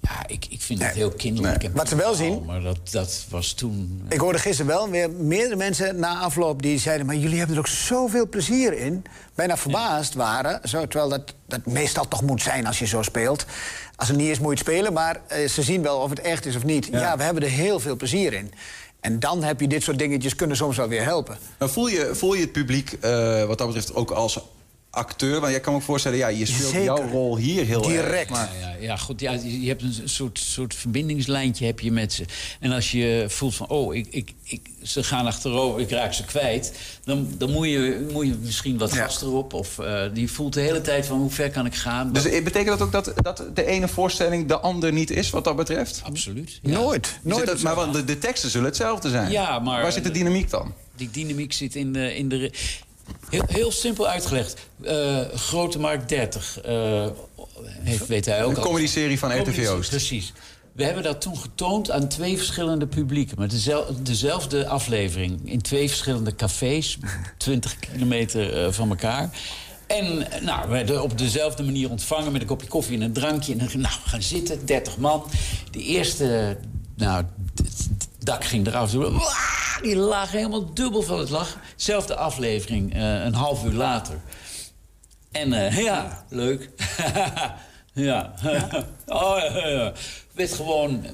Ja, ik, ik vind het heel kinderlijk. Wat ze wel zien- Maar dat, dat was toen... Ik hoorde gisteren wel weer meerdere mensen na afloop die zeiden... maar jullie hebben er ook zoveel plezier in. Bijna verbaasd waren, zo, terwijl dat, dat meestal toch moet zijn als je zo speelt. Als het niet is, moet je het spelen, maar eh, ze zien wel of het echt is of niet. Ja. we hebben er heel veel plezier in. En dan heb je dit soort dingetjes kunnen soms wel weer helpen. Maar voel je, voel je het publiek eh, wat dat betreft ook als acteur? Want jij kan me ook voorstellen, ja, je speelt Zeker. jouw rol hier heel erg. Maar, Ja, ja, ja, goed. Ja, je je hebt een soort, soort verbindingslijntje heb je met ze. En als je voelt van, oh, ik, ik, ik, ze gaan achterover, ik raak ze kwijt... dan, dan moet, je, moet je misschien wat gas erop. Of eh, die voelt de hele tijd van, hoe ver kan ik gaan? dus betekent dat ook dat, dat de ene voorstelling de ander niet is, wat dat betreft? Absoluut. Nooit. Zit het, maar want de, de teksten zullen hetzelfde zijn. Ja, maar- Waar zit de dynamiek dan? Die dynamiek zit in de... In de heel, heel simpel uitgelegd. Eh, Grote Markt 30. eh, heeft, weet hij ook Een comedyserie van RTV Oost. Precies. We hebben dat toen getoond aan twee verschillende publieken. Met dezel- dezelfde aflevering. In twee verschillende cafés. 20 kilometer eh, van elkaar. En nou, we werden op dezelfde manier ontvangen met een kopje koffie en een drankje. En dan, nou, we gaan zitten, 30 man. De eerste, nou, dak ging eraf. Die lagen helemaal dubbel van het lachen. Zelfde aflevering, eh, een half uur later. En eh, ja, leuk. ja. oh, ja, ja. Werd gewoon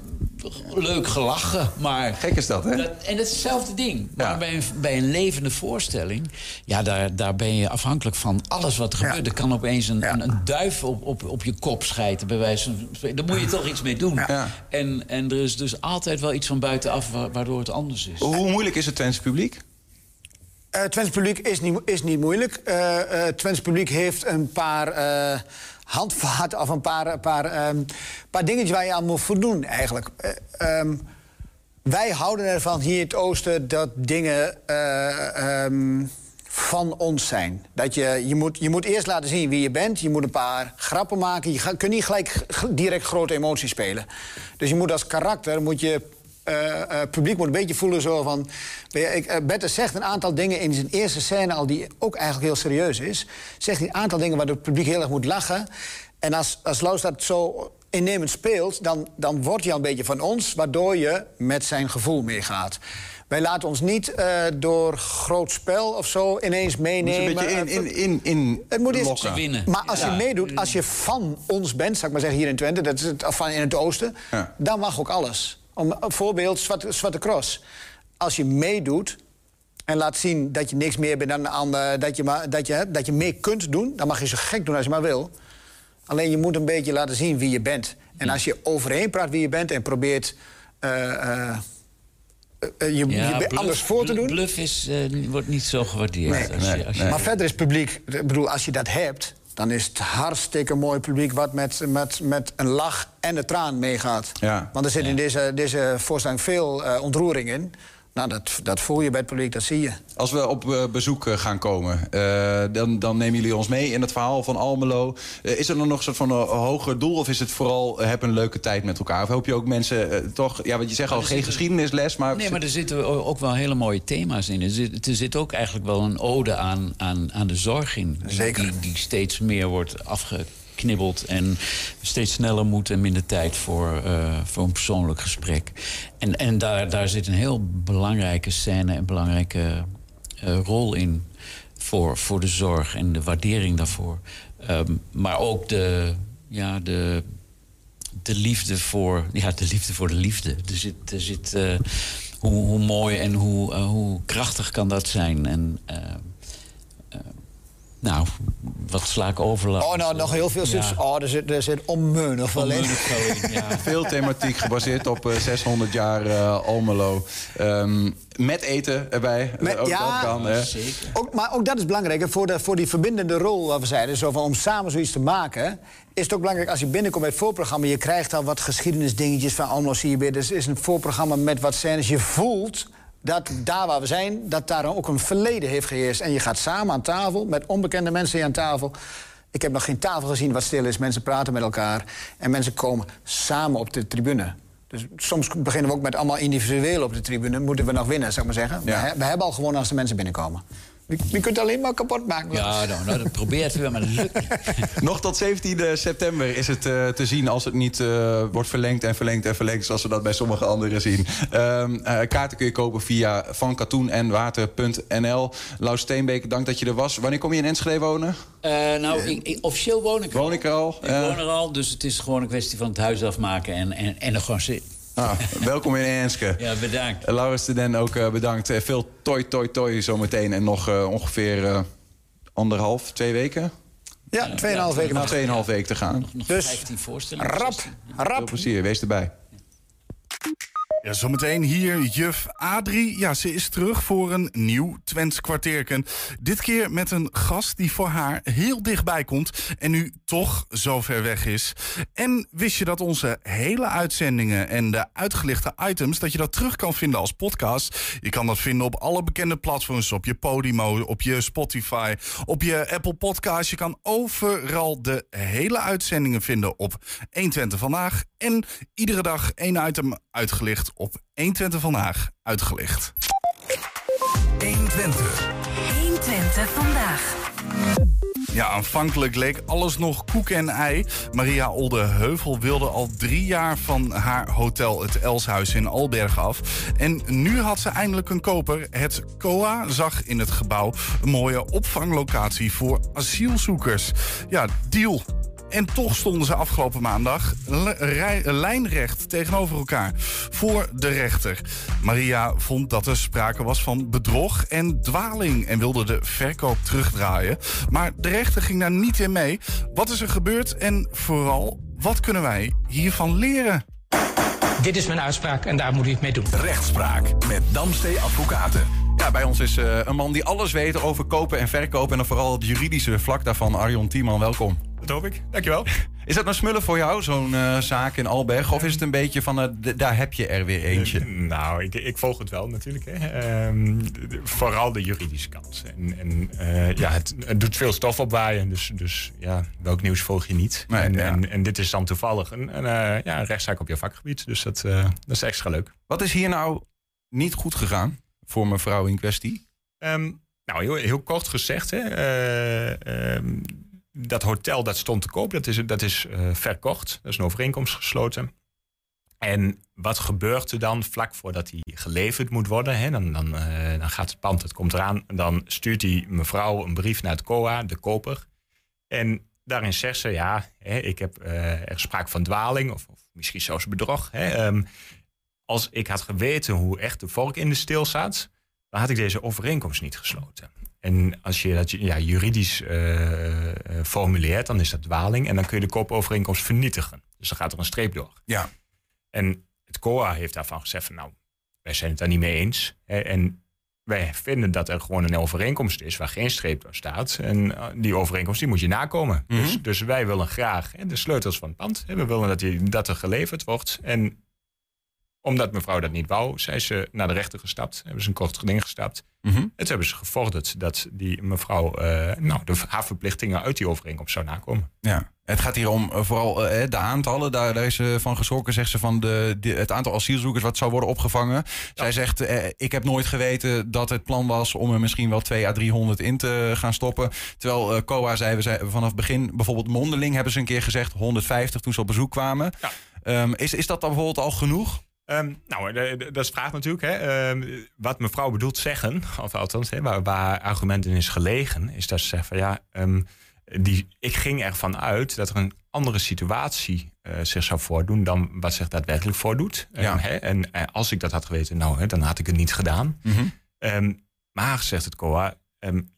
leuk gelachen, maar... Gek is dat, hè? en het is hetzelfde ding. Maar bij, een, bij een levende voorstelling... ja, daar, daar ben je afhankelijk van alles wat er gebeurt. Er kan opeens een, een, een duif op, op, op je kop schijten, bij wijze van spreken. Daar moet je toch iets mee doen. En, en er is dus altijd wel iets van buitenaf wa- waardoor het anders is. Hoe moeilijk is het Twents publiek? Eh Twents publiek is niet, is niet moeilijk. Eh eh Twents publiek heeft een paar eh, handvaten of een paar, een paar, ehm, paar dingetjes waar je aan moet voldoen eigenlijk. Eh, ehm, wij houden ervan hier in het oosten dat dingen eh, ehm, van ons zijn. Dat je, je, moet, je moet eerst laten zien wie je bent. Je moet een paar grappen maken. Je kunt niet gelijk direct grote emoties spelen. Dus je moet als karakter moet je eh, eh, publiek moet een beetje voelen zo van... ik, eh, Bette zegt een aantal dingen in zijn eerste scène al... die ook eigenlijk heel serieus is. Zegt een aantal dingen waardoor het publiek heel erg moet lachen. En als, als Laus dat zo innemend speelt... Dan, dan wordt hij al een beetje van ons... waardoor je met zijn gevoel meegaat. Wij laten ons niet eh, door groot spel of zo ineens meenemen. Moet je een beetje in- in- in- in het moet lokken. Winnen. Maar als Ja. je meedoet, als je van ons bent, zou ik maar zeggen hier in Twente, dat is het, of van in het oosten, dan mag ook alles. Om, voorbeeld, Zwarte, Zwarte Cross. Als je meedoet en laat zien dat je niks meer bent dan een ander, dat je, maar, dat, je, dat je mee kunt doen, dan mag je zo gek doen als je maar wil. Alleen je moet een beetje laten zien wie je bent. En als je overheen praat wie je bent en probeert eh, je, Ja, je bluff- anders voor te doen. Bluff is, wordt niet zo gewaardeerd. als je, als je- Maar verder is publiek, ik bedoel, als je dat hebt, dan is het hartstikke mooi publiek wat met, met, met een lach en een traan meegaat. Ja. Want er zit in deze, deze voorstelling veel eh, ontroering in. Nou, dat, dat voel je bij het publiek, dat zie je. Als we op eh, bezoek eh, gaan komen, eh, dan, dan nemen jullie ons mee in het verhaal van Almelo. Eh, is er dan nog een soort van een hoger doel? Of is het vooral heb een leuke tijd met elkaar? Of hoop je ook mensen toch... Ja, want je zegt al, geen zitten- geschiedenisles, maar... Nee, maar er zitten ook wel hele mooie thema's in. Er zit, er zit ook eigenlijk wel een ode aan, aan, aan de zorg in. Zeker. Die, die steeds meer wordt afgeknibbeld en steeds sneller moet en minder tijd voor, eh, voor een persoonlijk gesprek. En, en daar, daar zit een heel belangrijke scène en belangrijke eh, rol in voor, voor de zorg en de waardering daarvoor. Ehm, maar ook de, ja, de, de liefde voor, ja, de liefde voor de liefde. Er zit, er zit eh, hoe, hoe mooi en hoe, hoe krachtig kan dat zijn. En, eh, eh, nou, wat sla ik over? Oh, nou, nog heel veel. Ja. zit- Oh, er zit, er zit onmeunig wel in. Ja. Veel thematiek gebaseerd op eh, 600 jaar eh, Almelo. Ehm, met eten erbij. Met- Eh, ook ja, dat kan, hè? Ook, maar ook dat is belangrijk. hè, Voor, de, voor die verbindende rol, wat we zeiden, zo van, om samen zoiets te maken... is het ook belangrijk als je binnenkomt bij het voorprogramma... je krijgt al wat geschiedenisdingetjes van Almelo zie je weer. Dus het is een voorprogramma met wat scènes. Je voelt dat daar waar we zijn, dat daar ook een verleden heeft geheerst. En je gaat samen aan tafel, met onbekende mensen aan tafel... Ik heb nog geen tafel gezien wat stil is. Mensen praten met elkaar. En mensen komen samen op de tribune. Dus soms beginnen we ook met allemaal individueel op de tribune. Moeten we nog winnen, zou ik maar zeggen. We, we hebben al gewonnen als de mensen binnenkomen. Je, je kunt het alleen maar kapot maken. Ja, nou, nou, dat probeert weer, maar dat lukt niet. Nog tot 17 september is het eh, te zien als het niet eh, wordt verlengd en verlengd en verlengd... zoals we dat bij sommige anderen zien. Ehm, eh, kaarten kun je kopen via vankatoenenwater.nl. Lau Steenbeek, dank dat je er was. Wanneer kom je in Enschede wonen? Eh, nou, ik, ik- officieel woon ik er Woon ik er al? Ik woon er al, dus het is gewoon een kwestie van het huis afmaken en, en, en er gewoon zitten. Ah, welkom in Enske. Ja, bedankt. Uh, Laurens de Den ook eh, bedankt. Eh, veel toi, toi, toi zometeen. En nog eh, ongeveer eh, anderhalf, twee weken? Ja, 2,5 weken nog. nog. 2,5 weken te gaan. Nog Dus 15 voorstellingen. Rap, Veel rap. plezier, wees erbij. Zometeen hier juf Adrie. Ja, ze is terug voor een nieuw Twents kwartierken. Dit keer met een gast die voor haar heel dichtbij komt... en nu toch zo ver weg is. En wist je dat onze hele uitzendingen en de uitgelichte items... dat je dat terug kan vinden als podcast? Je kan dat vinden op alle bekende platforms. Op je Podimo, op je Spotify, op je Apple Podcast. Je kan overal de hele uitzendingen vinden op 120 Vandaag. En iedere dag één item uitgelicht op 120 Vandaag uitgelicht. 120. 120 vandaag. Ja, aanvankelijk leek alles nog koek en ei. Maria Oldeheuvel wilde al drie jaar van haar hotel het Elshuis in Alberg af. En nu had ze eindelijk een koper. Het COA zag in het gebouw een mooie opvanglocatie voor asielzoekers. Ja, deal. En toch stonden ze afgelopen maandag lijnrecht tegenover elkaar voor de rechter. Maria vond dat er sprake was van bedrog en dwaling en wilde de verkoop terugdraaien. Maar de rechter ging daar niet in mee. Wat is er gebeurd en vooral, wat kunnen wij hiervan leren? Dit is mijn uitspraak en daar moet u het mee doen. Rechtspraak met Damstee Advocaten. Ja, bij ons is eh, een man die alles weet over kopen en verkopen... en dan vooral het juridische vlak daarvan. Arjon Tiemann, welkom. Dat hoop ik. Dankjewel. Is dat nou smullen voor jou, zo'n eh, zaak in Alberg? Of is het een beetje van, eh, daar heb je er weer eentje? Nou, ik, ik volg het wel natuurlijk. Hè. Ehm, vooral de juridische kant. En, en eh, ja, het, het doet veel stof opwaaien. Dus, dus ja, welk nieuws volg je niet? Nee, en, ja. en, en dit is dan toevallig een, een, eh, ja, een rechtszaak op je vakgebied. Dus dat, eh, dat is extra leuk. Wat is hier nou niet goed gegaan voor mevrouw in kwestie? Ehm, nou, heel, heel kort gezegd. Hè, eh, ehm, dat hotel dat stond te koop, dat is, dat is eh, verkocht. Dat is een overeenkomst gesloten. En wat gebeurt er dan vlak voordat die geleverd moet worden? Hè? Dan, dan, eh, dan gaat het pand, het komt eraan. Dan stuurt die mevrouw een brief naar het COA, de koper. En daarin zegt ze, ja, hè, ik heb eh, er sprake van dwaling... of, of misschien zelfs bedrog. Hè? Ehm, als ik had geweten hoe echt de vork in de steel zat... dan had ik deze overeenkomst niet gesloten. En als je dat ja, juridisch eh, eh, formuleert, dan is dat dwaling. En dan kun je de koopovereenkomst vernietigen. Dus dan gaat er een streep door. Ja. En het COA heeft daarvan gezegd van nou, wij zijn het daar niet mee eens. Hè, En wij vinden dat er gewoon een overeenkomst is waar geen streep door staat. En eh, die overeenkomst die moet je nakomen. dus, dus wij willen graag hè, de sleutels van het pand. Hè, we willen dat, die, dat er geleverd wordt. En omdat mevrouw dat niet wou, zijn ze naar de rechter gestapt. Hebben ze een kort geding gestapt. En toen hebben ze gevorderd dat die mevrouw eh, nou, de, haar verplichtingen uit die overeenkomst zou nakomen. Ja. Het gaat hier om eh, vooral eh, de aantallen. Daar, daar is ze van geschrokken, zegt ze, van de, de- het aantal asielzoekers wat zou worden opgevangen. Zij zegt, ik heb nooit geweten dat het plan was om er misschien wel 2 à 300 in te gaan stoppen. Terwijl COA zei, we zei vanaf het begin, bijvoorbeeld mondeling hebben ze een keer gezegd 150 toen ze op bezoek kwamen. Ehm, is, is dat dan bijvoorbeeld al genoeg? Ehm, nou, de- de- dat is de vraag natuurlijk. Hè. Ehm, wat mevrouw bedoelt zeggen, of althans hè, waar, waar argument in is gelegen, is dat ze zegt van ja, ehm, die, ik ging ervan uit dat er een andere situatie eh, zich zou voordoen dan wat zich daadwerkelijk voordoet. Ja. Hè, en eh, als ik dat had geweten, nou, hè, dan had ik het niet gedaan. Mhm. Maar, zegt het COA,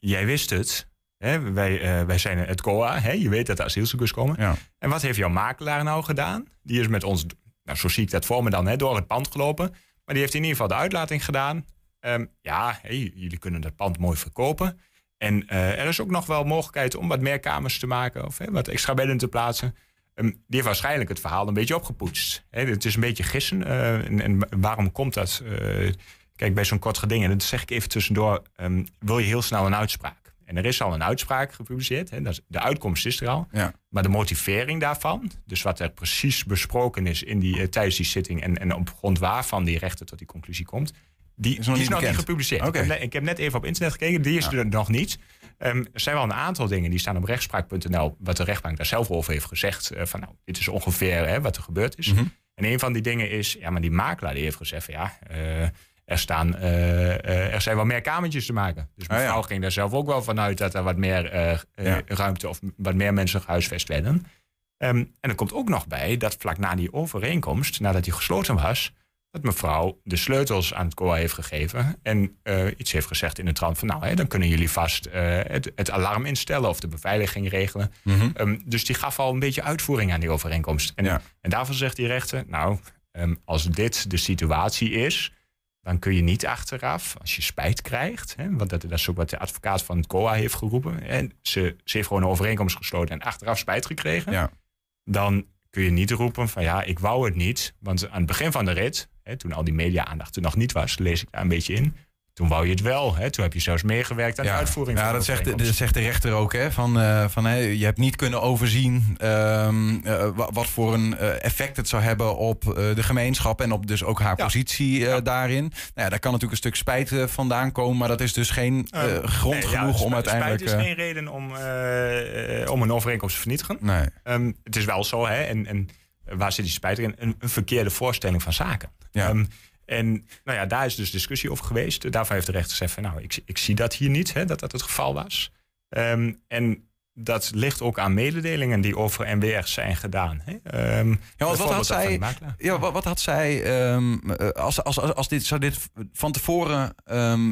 jij wist het, Hè, wij, eh, wij zijn het COA, hè, je weet dat er asielzoekers komen. Ja. En wat heeft jouw makelaar nou gedaan? Die is met ons, nou, zo zie ik dat voor me dan, hè, door het pand gelopen. Maar die heeft in ieder geval de uitlating gedaan. Ehm, ja, jullie kunnen dat pand mooi verkopen. En eh, er is ook nog wel mogelijkheid om wat meer kamers te maken of wat extra bedden te plaatsen. Ehm, die heeft waarschijnlijk het verhaal een beetje opgepoetst. Het is een beetje gissen. eh, en, en waarom komt dat? Eh, kijk, bij zo'n kort geding, en dat zeg ik even tussendoor, ehm, wil je heel snel een uitspraak. En er is al een uitspraak gepubliceerd. Hè, de uitkomst is er al. Ja. Maar de motivering daarvan, dus wat er precies besproken is in die, eh, tijdens die zitting en, en op grond waarvan die rechter tot die conclusie komt, die nog die niet is nog niet gepubliceerd. Oké. Ik, heb, net- ik heb net even op internet gekeken, die is er nog niet. Ehm, er zijn wel een aantal dingen die staan op rechtspraak.nl, wat de rechtbank daar zelf over heeft gezegd. eh, van nou, dit is ongeveer hè, wat er gebeurd is. Mhm. En een van die dingen is, ja, maar die makelaar die heeft gezegd van ja, eh, er, staan, eh, eh, er zijn wel meer kamertjes te maken. Dus Ah, ja. mevrouw ging daar zelf ook wel vanuit dat er wat meer eh, Ja. ruimte of wat meer mensen gehuisvest werden. Ehm, en er komt ook nog bij dat vlak na die overeenkomst, nadat die gesloten was, dat mevrouw de sleutels aan het COA heeft gegeven en iets heeft gezegd in de trant van nou, hè, dan kunnen jullie vast het, het alarm instellen of de beveiliging regelen. Mhm. Ehm, dus die gaf al een beetje uitvoering aan die overeenkomst. En, en daarvan zegt die rechter, nou, ehm, als dit de situatie is, dan kun je niet achteraf, als je spijt krijgt, hè, want dat, dat is ook wat de advocaat van het COA heeft geroepen, en ze, ze heeft gewoon een overeenkomst gesloten en achteraf spijt gekregen, Ja. dan kun je niet roepen van ja, ik wou het niet. Want aan het begin van de rit, hè, toen al die media-aandacht er nog niet was, lees ik daar een beetje in. Toen wou je het wel. Hè? Toen heb je zelfs meegewerkt aan de uitvoering. Ja, van dat zegt, dat zegt de rechter ook. Hè, van, eh, van, hè, je hebt niet kunnen overzien ehm, eh, wa- wat voor een eh, effect het zou hebben op de gemeenschap en op dus ook haar positie daarin. Nou ja, daar kan natuurlijk een stuk spijt vandaan komen, maar dat is dus geen eh, Eh, grond nee, genoeg om uiteindelijk. Spijt is geen reden om, om een overeenkomst te vernietigen. Nee. Ehm, het is wel zo, hè, en, en waar zit die spijt in? Een, een verkeerde voorstelling van zaken. Ja. Ehm, en nou ja, daar is dus discussie over geweest. Daarvan heeft de rechter gezegd van, nou, ik, ik zie dat hier niet, hè, dat dat het geval was. Ehm, en dat ligt ook aan mededelingen die over NWR zijn gedaan. Hè. Ehm, Ja, wat had zij, ja, wat, wat had zij ehm, eh, als, als, als, als dit, zou dit van tevoren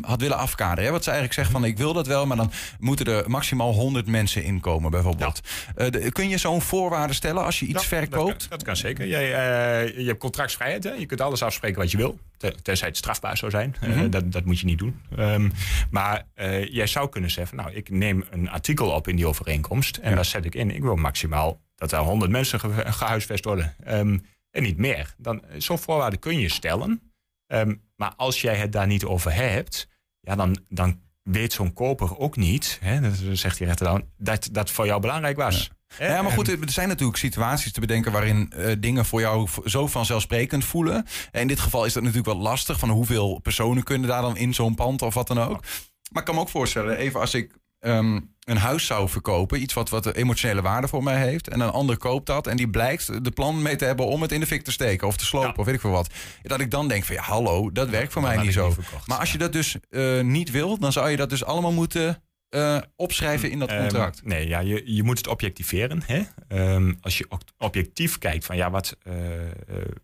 had willen afkaderen? Hè? Wat zij eigenlijk zegt van ik wil dat wel, maar dan moeten er maximaal 100 mensen inkomen bijvoorbeeld. Eh, de- kun je zo'n voorwaarde stellen als je iets Ja, verkoopt? Dat kan, dat kan zeker. Jij, eh, je hebt contractsvrijheid. Hè? Je kunt alles afspreken wat je wil. Te- Tenzij het strafbaar zou zijn. Eh, Mhm. dat, dat moet je niet doen. Ehm, maar eh, jij zou kunnen zeggen... Nou, ik neem een artikel op in die overeenkomst. En daar zet ik in. Ik wil maximaal dat er 100 mensen ge- gehuisvest worden. Ehm, en niet meer. Dan, zo'n voorwaarde kun je stellen. Ehm, maar als jij het daar niet over hebt... Ja, dan, dan weet zo'n koper ook niet... Hè, dat zegt die rechter dan... dat dat voor jou belangrijk was. Hè? Ja, maar goed, er zijn natuurlijk situaties te bedenken waarin eh, dingen voor jou zo vanzelfsprekend voelen. En in dit geval is dat natuurlijk wel lastig. Van hoeveel personen kunnen daar dan in zo'n pand of wat dan ook. Maar ik kan me ook voorstellen, even als ik ehm, een huis zou verkopen, iets wat, wat een emotionele waarde voor mij heeft, en een ander koopt dat en die blijkt de plan mee te hebben om het in de fik te steken of te slopen of weet ik veel wat. Dat ik dan denk van ja, hallo, dat werkt voor mij niet zo. niet verkocht, maar als je dat dus eh, niet wil, dan zou je dat dus allemaal moeten eh, opschrijven in dat Ehm, contract. nee, ja, je, je moet het objectiveren. Hè? Ehm, als je objectief kijkt van ja, wat, eh, eh,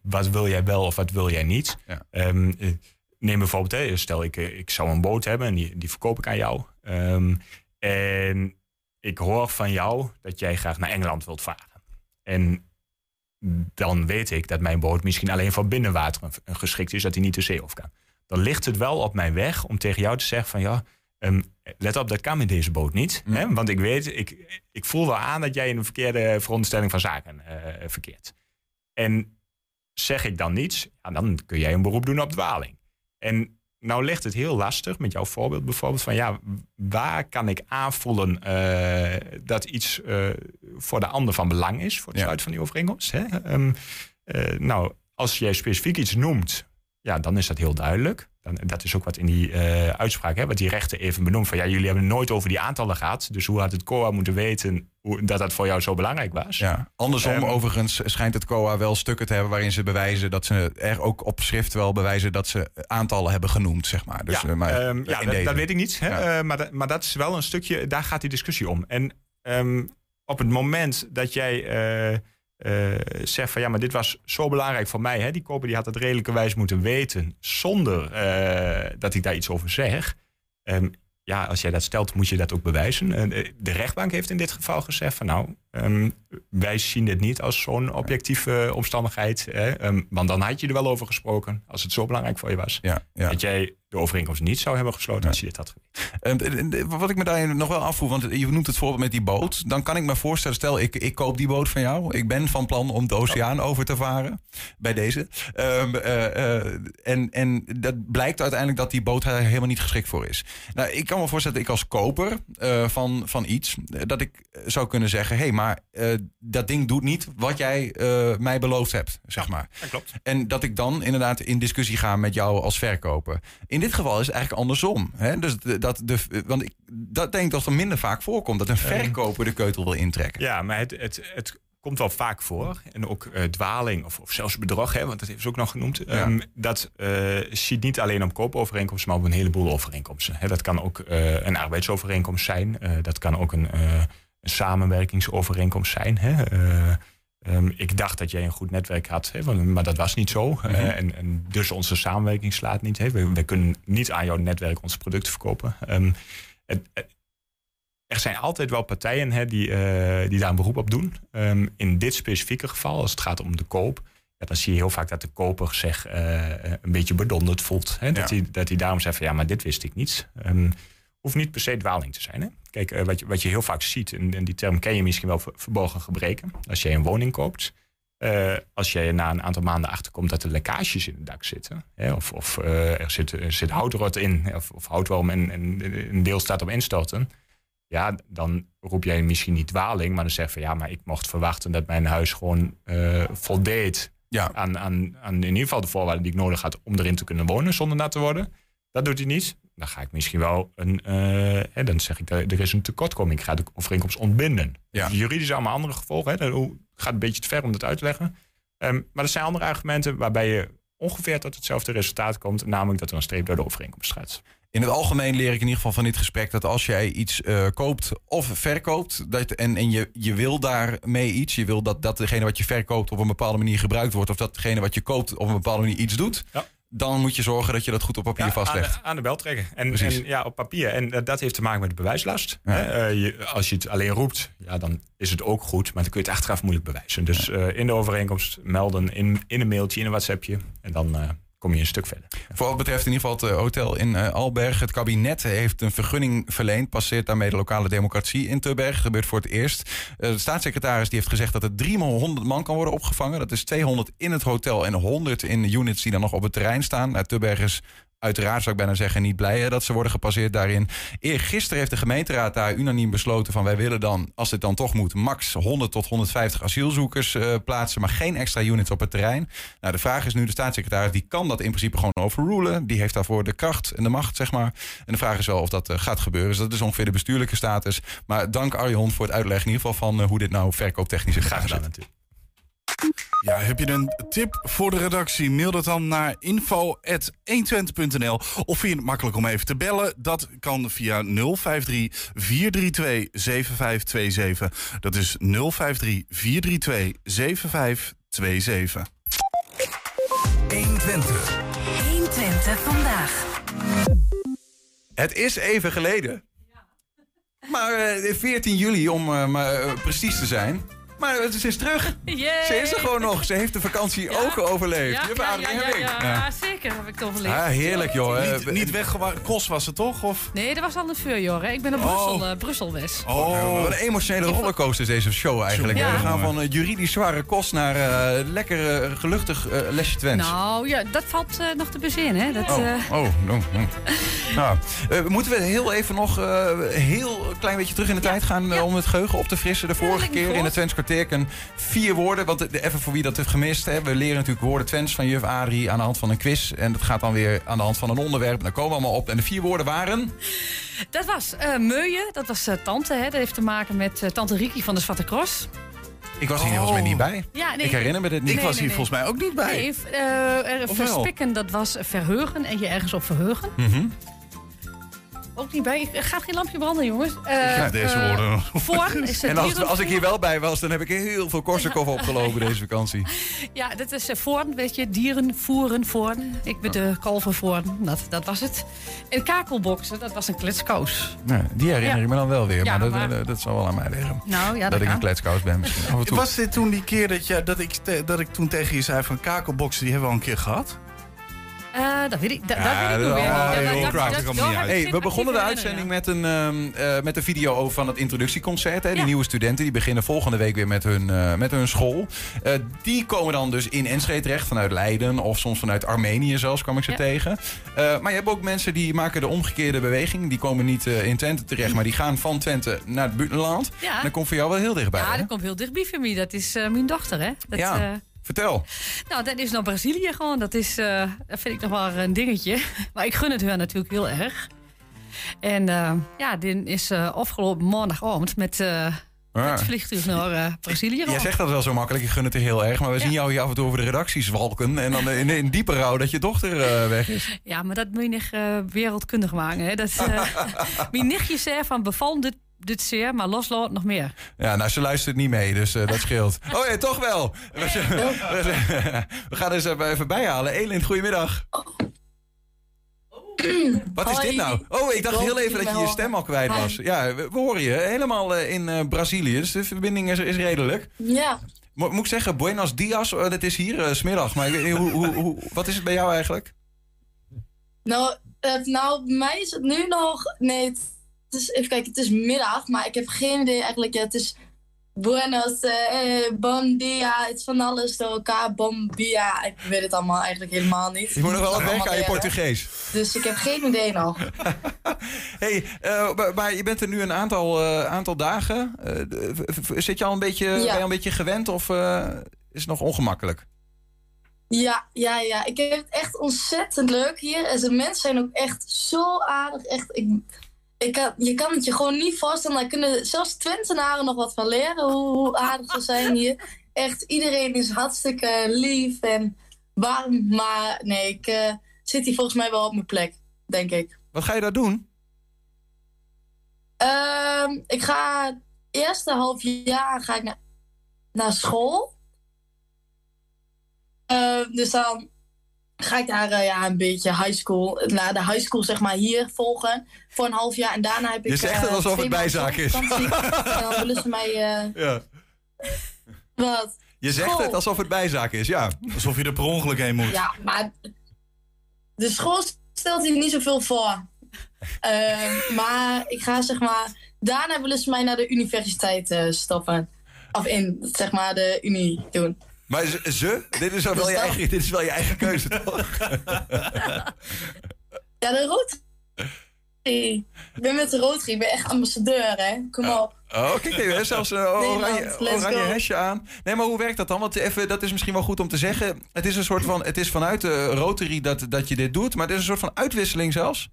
wat wil jij wel of wat wil jij niet. Ehm, eh, neem bijvoorbeeld, hè, stel ik, ik zou een boot hebben en die, die verkoop ik aan jou. En ik hoor van jou dat jij graag naar Engeland wilt varen. En dan weet ik dat mijn boot misschien alleen voor binnenwater geschikt is, dat hij niet de zee op kan. Dan ligt het wel op mijn weg om tegen jou te zeggen van ja, ehm, let op, dat kan met deze boot niet. Hè? Want ik weet, ik, ik voel wel aan dat jij in een verkeerde veronderstelling van zaken eh, verkeert. En zeg ik dan niets, ja, dan kun jij een beroep doen op dwaling. En nou ligt het heel lastig met jouw voorbeeld bijvoorbeeld van ja, waar kan ik aanvoelen eh, dat iets eh, voor de ander van belang is voor het sluiten van die overeenkomst. Hè? Ehm, eh, nou, als jij specifiek iets noemt, ja, dan is dat heel duidelijk. Dan, dat is ook wat in die eh, uitspraak, hè, wat die rechter even benoemt. Van ja, jullie hebben nooit over die aantallen gehad. Dus hoe had het COA moeten weten hoe, dat dat voor jou zo belangrijk was? Ja, andersom Ehm, overigens schijnt het COA wel stukken te hebben waarin ze bewijzen dat ze er ook op schrift wel bewijzen dat ze aantallen hebben genoemd, zeg maar. Dus, ja, eh, maar ehm, ja dat, weet ik niet. Hè? Eh, maar, dat, maar dat is wel een stukje, daar gaat die discussie om. En ehm, op het moment dat jij zegt van ja, maar dit was zo belangrijk voor mij. Hè? Die koper die had het redelijkerwijs moeten weten zonder eh, dat ik daar iets over zeg. Ehm, ja, als jij dat stelt, moet je dat ook bewijzen. Eh, de- rechtbank heeft in dit geval gezegd van nou, ehm, wij zien dit niet als zo'n objectieve omstandigheid. Hè, ehm, want dan had je er wel over gesproken als het zo belangrijk voor je was. Dat jij de overeenkomst niet zou hebben gesloten als je dit had gedaan. Ehm, wat ik me daar nog wel afvroeg, want je noemt het voorbeeld met die boot. Dan kan ik me voorstellen, stel ik, ik koop die boot van jou. Ik ben van plan om de oceaan over te varen. Bij deze. Ehm, eh, eh, en, en dat blijkt uiteindelijk dat die boot daar helemaal niet geschikt voor is. Nou, ik kan me voorstellen dat ik als koper eh, van, van iets, dat ik zou kunnen zeggen: hé, hey, maar dat ding doet niet wat jij mij beloofd hebt, zeg maar. Dat klopt. En dat ik dan inderdaad in discussie ga met jou als verkoper. In dit geval is het eigenlijk andersom. Hè? Dus dat de, want ik, dat denk dat er minder vaak voorkomt. Dat een verkoper de keutel wil intrekken. Ja, maar het, het, het komt wel vaak voor. En ook eh, dwaling of, of zelfs bedrog, hè, want dat heeft ze ook nog genoemd. Ehm, dat eh ziet niet alleen om koopovereenkomsten, maar op een heleboel overeenkomsten. Hè, dat kan ook eh, een arbeidsovereenkomst zijn. Dat kan ook een, een samenwerkingsovereenkomst zijn. Hè. Eh, ehm, ik dacht dat jij een goed netwerk had, maar dat was niet zo. Eh, en, en dus onze samenwerking slaat niet. We, we kunnen niet aan jouw netwerk onze producten verkopen. Ehm, het, het- er zijn altijd wel partijen die, eh, die daar een beroep op doen. Ehm, in dit specifieke geval, als het gaat om de koop, ja, dan zie je heel vaak dat de koper zich eh, een beetje bedonderd voelt. Dat, Ja. hij, dat hij daarom zegt van ja, maar dit wist ik niet. Hoeft niet per se dwaling te zijn. Hè? Kijk, eh, wat, je, wat je heel vaak ziet, en, en die term ken je misschien wel, ver- verborgen gebreken. Als jij een woning koopt, eh, als je na een aantal maanden achterkomt dat er lekkages in het dak zitten, hè, of, of eh, er, zit, er zit houtrot in, of, of houtworm en, en een deel staat op instorten, ja, dan roep jij misschien niet dwaling, maar dan zeg je van ja, maar ik mocht verwachten dat mijn huis gewoon voldeed aan, aan, aan in ieder geval de voorwaarden die ik nodig had om erin te kunnen wonen zonder nat te worden. Dat doet hij niet. Dan ga ik misschien wel een. eh, hè, dan zeg ik, eh, er is een tekortkoming. Ik ga de overeenkomst ontbinden. Ja. Juridisch allemaal andere gevolgen. Hè. Dat hoe- gaat een beetje te ver om dat uit te leggen. Ehm, maar er zijn andere argumenten waarbij je ongeveer tot hetzelfde resultaat komt. Namelijk dat er een streep door de overeenkomst gaat. In het algemeen leer ik in ieder geval van dit gesprek dat als jij iets eh, koopt of verkoopt, dat, en, en je, je wil daarmee iets, je wil dat, dat degene wat je verkoopt op een bepaalde manier gebruikt wordt, of dat degene wat je koopt op een bepaalde manier iets doet, dan moet je zorgen dat je dat goed op papier Ja, vastlegt. Aan de, aan de bel trekken. En, en ja, op papier. En eh, dat heeft te maken met de bewijslast. Ja. Hè, eh, je, als je het alleen roept, ja, dan is het ook goed. Maar dan kun je het achteraf moeilijk bewijzen. Dus eh, in de overeenkomst melden, in, in een mailtje, in een WhatsAppje. En dan kom je een stuk verder. Voor wat betreft in ieder geval het eh, hotel in eh, Alberg. Het kabinet heeft een vergunning verleend. Passeert daarmee de lokale democratie in Tubberg. Gebeurt voor het eerst. Eh, de staatssecretaris die heeft gezegd dat er 300 man kan worden opgevangen. Dat is 200 in het hotel en 100 in units die dan nog op het terrein staan. Nou, Tubberg is uiteraard, zou ik bijna zeggen, niet blij hè, dat ze worden gepasseerd daarin. Eergisteren heeft de gemeenteraad daar unaniem besloten van... wij willen dan, als dit dan toch moet, max 100 tot 150 asielzoekers eh, plaatsen... maar geen extra units op het terrein. Nou, de vraag is nu, de staatssecretaris die kan dat in principe gewoon overrulen. Die heeft daarvoor de kracht en de macht, zeg maar. En de vraag is wel of dat eh, gaat gebeuren. Dus dat is ongeveer de bestuurlijke status. Maar dank Arjon voor het uitleggen in ieder geval van... eh, hoe dit nou verkooptechnisch in elkaar zit. natuurlijk. Ja, heb je een tip voor de redactie? Mail dat dan naar info.120.nl Of vind je het makkelijk om even te bellen? Dat kan via 053 432 7527. Dat is 053 432 7527. 120. 120 vandaag. Het is even geleden. Maar eh, 14 juli, om eh, maar, eh, precies te zijn. Maar ze is terug. Yay. Ze is er gewoon nog. Ze heeft de vakantie ook overleefd. Ja, Je ja, ja, ja, ja, Ja. ja, zeker heb ik het overleefd. Ah, heerlijk joh. Niet, niet weg, Kos was het toch? Of? Nee, dat was al een vuur, hè. Ik ben op Oh. Brussel, eh, Brussel-West. Oh, wat een emotionele rollercoaster is deze show eigenlijk. Ja. We gaan van eh, juridisch zware kost naar eh, lekker geluchtig lesje Twents. Nou, ja, dat valt nog te bezien, hè. Dat, Oh, eh, oh, no, no. Nou, eh, moeten we heel even nog eh heel klein beetje terug in de tijd gaan om het geheugen op te frissen. De vorige keer in het Twents vier woorden. Want even voor wie dat heeft gemist. Hè, we leren natuurlijk woorden Twents van juf Adrie aan de hand van een quiz. En dat gaat dan weer aan de hand van een onderwerp. Daar komen we allemaal op. En de vier woorden waren... dat was eh Meuje, dat was eh, tante, hè. Dat heeft te maken met eh, tante Riki van de Zwarte Cross. Ik was hier volgens mij niet bij. Ja, nee, ik herinner me dit niet. nee, nee, nee. mij ook niet Nee, eh, er- Of wel? verspikken, dat was verheugen en je ergens op verheugen. Mhm. Ook niet bij. Er gaat geen lampje branden, jongens. Uh, Ja, deze eh, woorden. Voorn is het En als, ik hier wel bij was, dan heb ik heel veel Korsakoff opgelopen deze vakantie. Ja, dat is uh, Voorn, weet je. Dieren voeren Voorn. Ik ben de kalver Voorn. Dat, dat was het. En kakelboksen, dat was een kletskous. Die herinner Ja. ik me dan wel weer, Ja, maar, dat, maar- dat, dat zal wel aan mij liggen. Nou, ja, dat dat ik een kletskous ben misschien af en toe. Was dit toen die keer dat, je, dat, ik, dat ik toen tegen je zei van kakelboksen, die hebben we al een keer gehad? Eh, dat weet ik, dat, dat weet oh, niet. Hey, we begonnen de uitzending met een, ehm, eh, met een video over van het introductieconcert. Hè. Die nieuwe studenten die beginnen volgende week weer met hun, eh, met hun school. Eh, die komen dan dus in Enschede terecht vanuit Leiden of soms vanuit Armenië zelfs kwam ik ze Ja. tegen. Eh, maar je hebt ook mensen die maken de omgekeerde beweging. Die komen niet eh, in Twente terecht, maar die gaan van Twente naar het buitenland. Ja. En dat komt voor jou wel heel dichtbij. Ja, hè? dat komt heel dichtbij voor mij. Dat is eh, mijn dochter, hè? Dat, Ja. Vertel. nou, dat is naar Brazilië gewoon. Dat, is, eh, dat vind ik nog wel een dingetje. Maar ik gun het haar natuurlijk heel erg. En eh, ja, dit is eh, afgelopen met, eh Ah. met vliegtuig naar Brazilië. Jij zegt dat wel zo makkelijk, ik gun het er heel erg. Maar we zien jou hier af en toe over de redacties walken. En dan in, in diepe rouw dat je dochter weg is. Ja, maar dat moet je niet wereldkundig maken. Hè? Dat, mijn nichtje zei van beval dit, dit zeer, maar loslaat nog meer. Ja, nou, ze luistert niet mee, dus eh, dat scheelt. Oh ja, toch wel. We, we gaan eens even, bijhalen. Elin, goedemiddag. Wat is Hoi. dit nou? Oh, ik dacht heel even dat je je stem al kwijt was. Ja, we, we horen je helemaal eh, in eh, Brazilië, dus de verbinding is, is redelijk. Ja, Mo- moet ik zeggen, buenos dias, eh, dat is hier, smiddag. Maar ik weet niet, hoe, hoe, hoe, wat is het bij jou eigenlijk? nou, eh, nou, bij mij is het nu nog. Nee, is, even kijken, het is middag, maar ik heb geen idee eigenlijk. Ja, het is buenos, eh, bon dia, het is van alles door elkaar, bon dia. Ik weet het allemaal eigenlijk helemaal niet. Je moet nog wel wat werken aan je. Portugees. Dus ik heb geen idee nog. hey, eh, maar- maar je bent er nu een aantal, eh, aantal dagen. Eh, zit je al een beetje, ben je al een beetje gewend of is het nog ongemakkelijk? Ja, ja, ja. Ik heb het echt ontzettend leuk hier. En de mensen zijn ook echt zo aardig. Echt, ik, ik je kan het je gewoon niet voorstellen. Daar kunnen zelfs Twentenaren nog wat van leren. Hoe, hoe aardig ze zijn hier. Echt, iedereen is hartstikke lief en warm. Maar nee, ik eh, zit hier volgens mij wel op mijn plek, denk ik. Wat ga je daar doen? Ehm, ik ga het eerste half jaar ga ik naar, naar school. Ehm, dus dan ga ik daar eh, ja, een beetje high school, naar de high school zeg maar hier volgen voor een half jaar. En daarna heb ik Je zegt het eh, alsof het bijzaak is. dan willen ze mij... eh, Ja. wat? Je zegt School. het alsof het bijzaak is, ja. Alsof je er per ongeluk heen moet. Ja, maar de school stelt hier niet zoveel voor. Ehm, maar ik ga zeg maar... Daarna willen ze mij naar de universiteit eh, stoppen. Of in, zeg maar, de unie doen. Maar ze, ze? dit, is wel je eigen, dit is wel je eigen keuze, toch? Ja, de Rotary. Ik ben met de Rotary. Ik ben echt ambassadeur, hè. Kom op. Oh, kijk even, zelfs een oranje, oranje hesje aan. Nee, maar hoe werkt dat dan? Want even, dat is misschien wel goed om te zeggen. Het is een soort van, het is vanuit de Rotary dat, dat je dit doet, maar het is een soort van uitwisseling zelfs.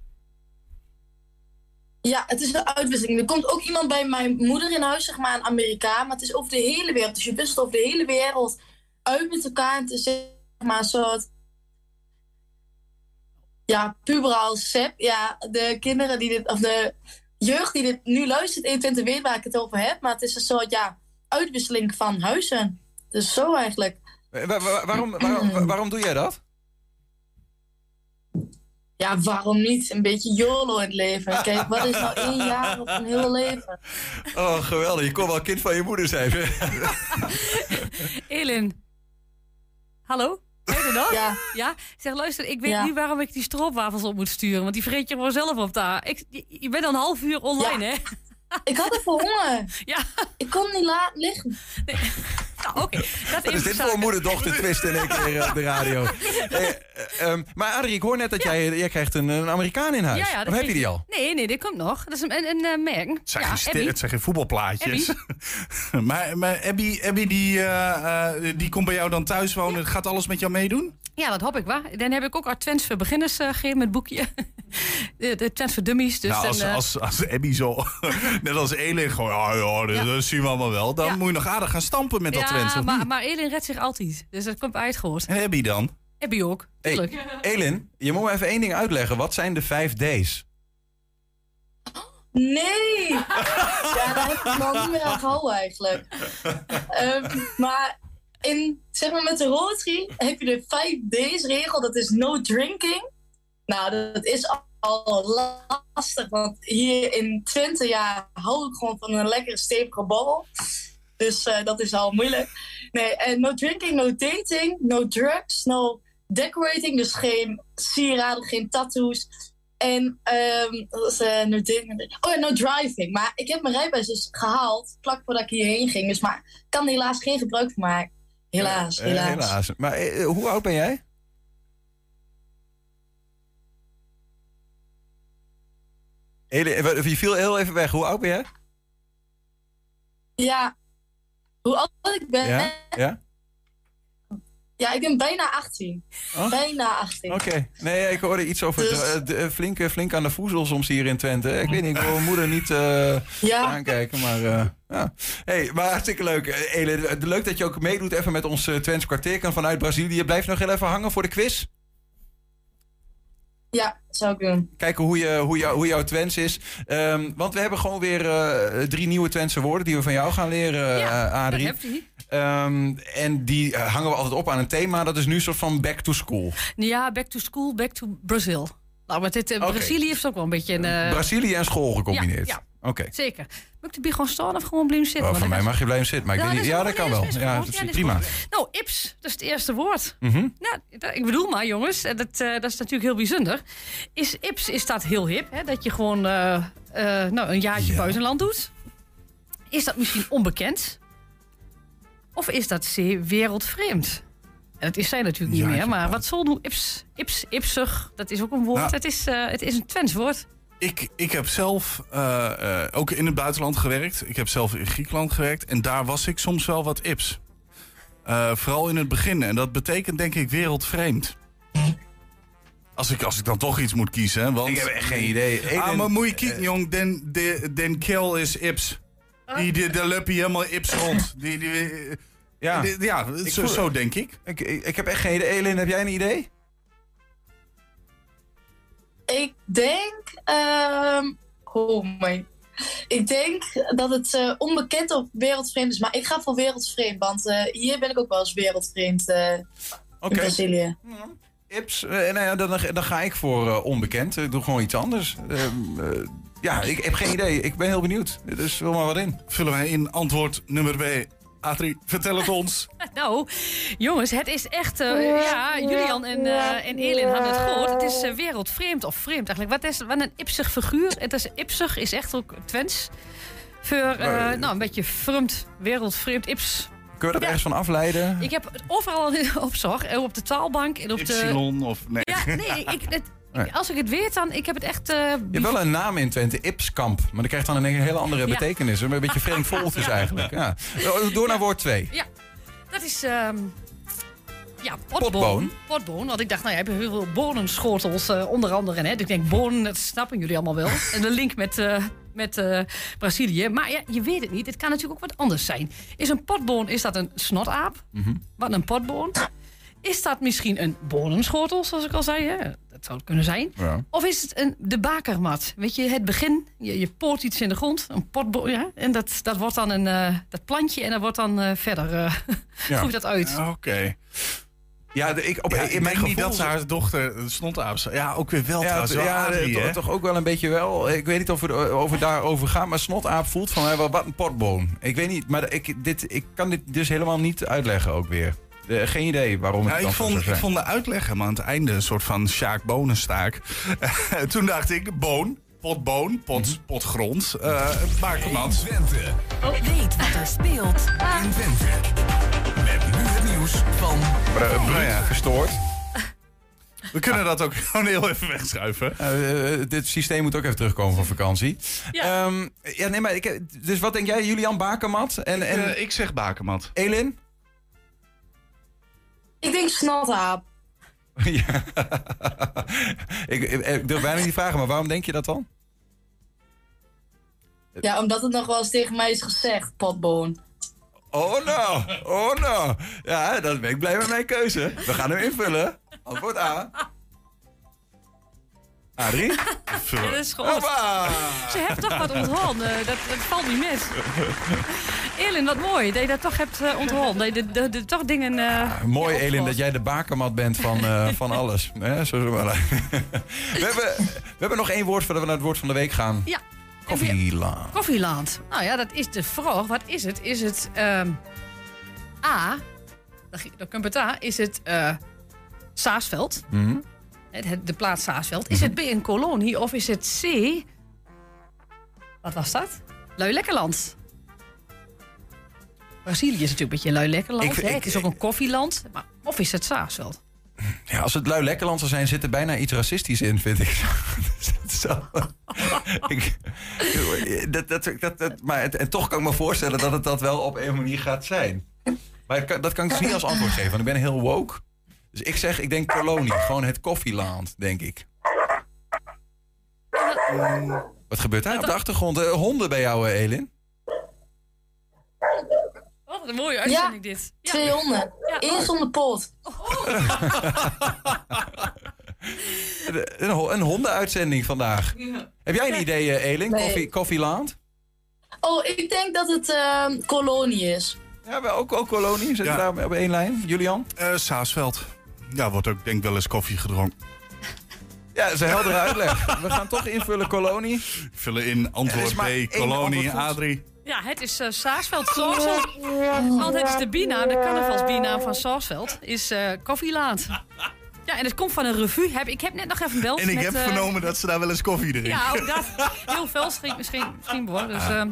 Ja, het is een uitwisseling. Er komt ook iemand bij mijn moeder in huis, zeg maar, een Amerikaan. Maar het is over de hele wereld. Dus je wisselt over de hele wereld uit met elkaar. Het is zeg maar een soort... Ja, puberaal sep. Ja, de kinderen die dit... Of de jeugd die dit nu luistert, 21 weet waar ik het over heb. Maar het is een soort, ja, uitwisseling van huizen. Dus zo eigenlijk. Eh, wa- wa- waarom, waarom, waarom doe jij dat? Ja, waarom niet? Een beetje YOLO in het leven. Kijk, wat is nou één jaar of een heel leven? Oh, geweldig. Je kon wel kind van je moeder zijn. Elin. Hallo? Je nog? Ja. ja? Zeg, luister, ik weet Ja. niet waarom ik die stroopwafels op moet sturen. Want die vreet je gewoon zelf op daar. Ik, je, je bent al een half uur online, hè? Ik had even honger. Ja. Ik kon niet laten liggen. Nou, oké. Dat is dit voor moeder-dochter twist in één keer eh, op de radio? Eh, eh, ehm, maar Adrie, ik hoor net dat jij, jij krijgt een, een Amerikaan in huis. Ja, ja, of heb je die al? Nee, nee, dit komt nog. Dat is een, een, een merk. Het zijn, geen, het zijn geen voetbalplaatjes. maar maar Abby, Abby die, die komt bij jou dan thuis wonen. Gaat alles met jou meedoen? Ja, dat hoop ik wel. Dan heb ik ook Advents voor beginners gegeven met boekje. de, de Advents voor dummies. Dus nou, dan, als, als, als Abby zo, net als Elin, gewoon, ah, ja, dat, zien we allemaal wel. Dan moet je nog aardig gaan stampen met dat Twents, of maar, niet? maar Elin redt zich altijd. Dus dat komt uitgehoord. En Abby dan? Abby ook, Hey, tuurlijk. Elin, je moet me even één ding uitleggen. Wat zijn de vijf D's? Nee! ja, daar heb ik me al niet meer aan gehouden eigenlijk. Ehm, maar in, zeg maar met de Rotary heb je de 5D's-regel, dat is no drinking. Nou, dat is al- al lastig, want hier in Twente jaar hou ik gewoon van een lekkere stevige borrel. Dus eh, dat is al moeilijk. Nee, en no drinking, no dating, no drugs, no decorating. Dus geen sieraden, geen tattoos. En ehm dat is, eh, no dating. Oh ja, no driving. Maar ik heb mijn rijbewijs dus gehaald, vlak voordat ik hierheen ging. Dus maar ik kan er helaas geen gebruik van maken. Helaas, Eh, helaas. helaas. Maar hoe oud ben jij? Hele- je viel heel even weg. Hoe oud ben jij? Ja. Hoe oud ik ben? Ja? Ja? Ja, ik ben bijna 18. Oh. Bijna 18. Oké. Nee, ik hoorde iets over Dus- eh, de- eh, flink, eh, flink aan de voezel soms hier in Twente. Ik weet niet, ik wil mijn moeder niet eh, Ja. aankijken, maar eh, ja. Hey, maar hartstikke leuk. Eh, Ele, eh, leuk dat je ook meedoet even met ons Twents kwartierkan vanuit Brazilië. Blijf nog heel even hangen voor de quiz. Ja, zou ik doen. Kijken hoe, je, hoe, jou, hoe jouw Twents is. Ehm, want we hebben gewoon weer eh, drie nieuwe Twentse woorden die we van jou gaan leren, eh, Adrie. heb je. Ehm, en die eh, hangen we altijd op aan een thema. Dat is nu een soort van back to school. Ja, back to school, back to Brazil. Nou, maar dit, eh. Brazilië heeft ook wel een beetje een... eh, Brazilië en school gecombineerd. Ja, Oké. Zeker. Moet ik er gewoon staan of gewoon blijven zitten? Oh, ik mij mag je blijven zitten. Maar ik Ja, weet niet, dat ja, dat kan wel. Ja, prima. Nou, ips, dat is het eerste woord. Mhm. Nou, dat- ik bedoel maar, jongens, en dat, eh, dat is natuurlijk heel bijzonder. Is ips, is dat heel hip, hè? Dat je gewoon eh, eh, nou, een jaartje buitenland doet? Is dat misschien onbekend? Of is dat zeer wereldvreemd? En dat is zij natuurlijk niet meer, maar wat zal nu ips, ips, ipsig, dat is ook een woord. Nou. het, is, eh, het is een Twents woord. Ik, ik heb zelf eh, eh, ook in het buitenland gewerkt. Ik heb zelf in Griekenland gewerkt. En daar was ik soms wel wat ips. Eh, vooral in het begin. En dat betekent denk ik wereldvreemd. Als ik, als ik dan toch iets moet kiezen. Want, Ik heb echt geen idee. Ah, maar moet je kiezen, jong. Den, den, den kill is ips. Die, die, loop je helemaal ips rond. Die, die, Ja, ja Ik zo, voel- zo denk ik. Ik, ik, heb echt geen idee. Elin, heb jij een idee? Ik denk. ehm oh my. Ik denk dat het eh, onbekend of wereldvreemd is. Maar ik ga voor wereldvreemd. Want eh, hier ben ik ook wel eens wereldvreemd. eh Oké. In Brazilië. Ips, nou ja, dan, dan ga ik voor eh, onbekend. Ik doe gewoon iets anders. Ehm, eh, ja, ik heb geen idee. Ik ben heel benieuwd. Dus vul maar wat in. Vullen wij in antwoord nummer B. Adrie, vertel het ons. Nou, jongens, het is echt... eh, ja, Julian en, eh en Elin hadden het gehoord. Het is eh, wereldvreemd of vreemd eigenlijk. Wat is wat een ipsig figuur? Het is, ipsig is echt ook Twents. Voor, eh, nou, een beetje vreemd, wereldvreemd, ips. Kunnen we dat ergens van afleiden? Ik heb het overal eh, Op de taalbank en op de... Ypsilon of nee. Ja, nee, ik, het, Nee. als ik het weet, dan... Ik heb het echt... eh, Je hebt wel een naam in Twente, Ipskamp. Maar dat krijgt dan een hele andere Ja. betekenis. Een beetje vreemd voltjes eigenlijk. Ja. Door naar woord 2. Ja, dat is... ehm, ja, potboon. Potboon. Potboon. Want ik dacht, nou, je hebt heel veel bonenschotels eh, onder andere. Hè? Dus ik denk, bonen, dat snappen jullie allemaal wel. en de link met, eh, met Brazilië. Maar ja, je weet het niet. Het kan natuurlijk ook wat anders zijn. Is een potboon, is dat een snotaap? Wat een potboon? Is dat misschien een bonenschotel, zoals ik al zei? Hè? Dat zou het kunnen zijn. Ja. Of is het een, de bakermat? Weet je, het begin, je, je poort iets in de grond, een potboon, ja, en dat, dat wordt dan een eh, dat plantje en dat wordt dan eh, verder, eh groeit dat uit. Oké. Ja, de- ik, op, Ja, in ik mijn denk niet gevoel- dat ze haar dochter zou- Ja, ook weer wel Ja, trouwens. wel ja, Adrie, hè? toch, ook wel een beetje wel. Ik weet niet of we er- over daarover gaan, maar snotaap voelt van mij wel wat een potboon. Ik weet niet, maar ik, dit, ik kan dit dus helemaal niet uitleggen ook weer. Eh, geen idee waarom het ik, zo vond, ik vond de uitleg helemaal aan het einde een soort van Sjaak Bonenstaak. Toen dacht ik, boon, potboon, pot, Mhm. potgrond, uh, bakermat. Twente. Weet wat er speelt in Twente. Met nu het nieuws van... Nou ja, verstoord. We kunnen dat ook gewoon heel even wegschuiven. Eh, eh, dit systeem moet ook even terugkomen van vakantie. Ja, ja nee, maar ik, dus wat denk jij, Julian Bakermat? En, en Eh, ik zeg bakermat. Elin? Ik denk snotaap. ja. ik, ik, ik durf bijna niet vragen, maar waarom denk je dat dan? Ja, omdat het nog wel eens tegen mij is gezegd, potboon. Oh nou, oh nou. Ja, dan ben ik blij met mijn keuze. We gaan hem invullen. Antwoord A. Ja, dat is gewoon. Ze heeft toch wat onthouden. eh, Dat, dat valt niet mis. Elin, wat mooi dat je dat toch hebt uh, onthouden. Dat je de, de, de, toch dingen. Uh, Mooi, Elin, dat jij de bakermat bent van, uh, van alles. Zo we, hebben, we hebben nog één woord voordat we naar het woord van de week gaan. Ja. Koffieland. Koffieland. Nou ja, dat is de vraag. Wat is het? Is het um, A, de Kumpeta, is het Saasveld? Mhm. Mm -hmm. De plaats Saasveld. Is het B, een kolonie? Of is het C, wat was dat? Lui-Lekkerland. Brazilië is natuurlijk een beetje Lui-Lekkerland. Ik- ik- Het is ook een koffieland. Maar, of is het Saasveld? Ja, als het lui lekkerland zou zijn, zit er bijna iets racistisch in, vind ik. Zo. ik dat, dat, dat, dat, maar het, en toch kan ik me voorstellen dat het dat wel op een manier gaat zijn. Maar kan- dat kan ik dus niet als antwoord geven, want ik ben heel woke. Dus ik zeg, ik denk kolonie. Gewoon het koffieland, denk ik. Wat gebeurt daar op de achtergrond? Eh, honden bij jou, eh, Elin? Wat een mooie uitzending dit. Ja. Twee honden. Eén zonder poot. Een, ho- een hondenuitzending vandaag. Heb jij een idee, eh, Elin? Nee. Koffie, koffieland? Oh, ik denk dat het ehm, kolonie is. Ja, we ook, ook kolonie. Zitten we daar op één lijn? Julian? Eh, Saasveld. Ja, wordt ook denk ik wel eens koffie gedronken. Ja, dat is een heldere uitleg. We gaan toch invullen kolonie. Vullen in antwoord B, kolonie, antwoord goed. Adrie. Ja, het is eh Saasveld. Saasveld. Want het is de binaam, de carnavalsbinaam van Saasveld, is eh Koffieland. Ja, en het komt van een revue. Heb, ik heb net nog even gebeld En ik met... heb eh, vernomen dat ze daar wel eens koffie drinken. Ja, ook dat. Heel veel misschien, misschien, misschien hoor. Dus, ehm,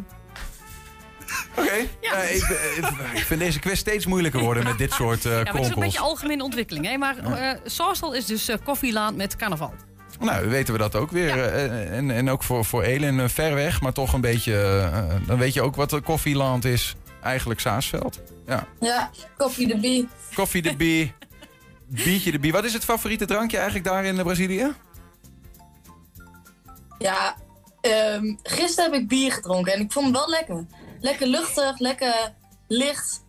Oké. Ja, ik, eh, ik vind deze quiz steeds moeilijker worden met dit soort eh ja, maar het is een beetje algemene ontwikkeling. Hè? Maar eh Saasveld is dus eh Koffieland met carnaval. Nou, weten we dat ook weer. Eh, En, en ook voor, voor Elin eh, ver weg, maar toch een beetje... eh, dan weet je ook wat koffieland is. Eigenlijk Saasveld. Ja. Ja, koffie de bie. Koffie de bie. Biertje de bie. Wat is het favoriete drankje eigenlijk daar in eh, Brazilië? Ja, ehm, gisteren heb ik bier gedronken en ik vond het wel lekker. Lekker luchtig, lekker licht.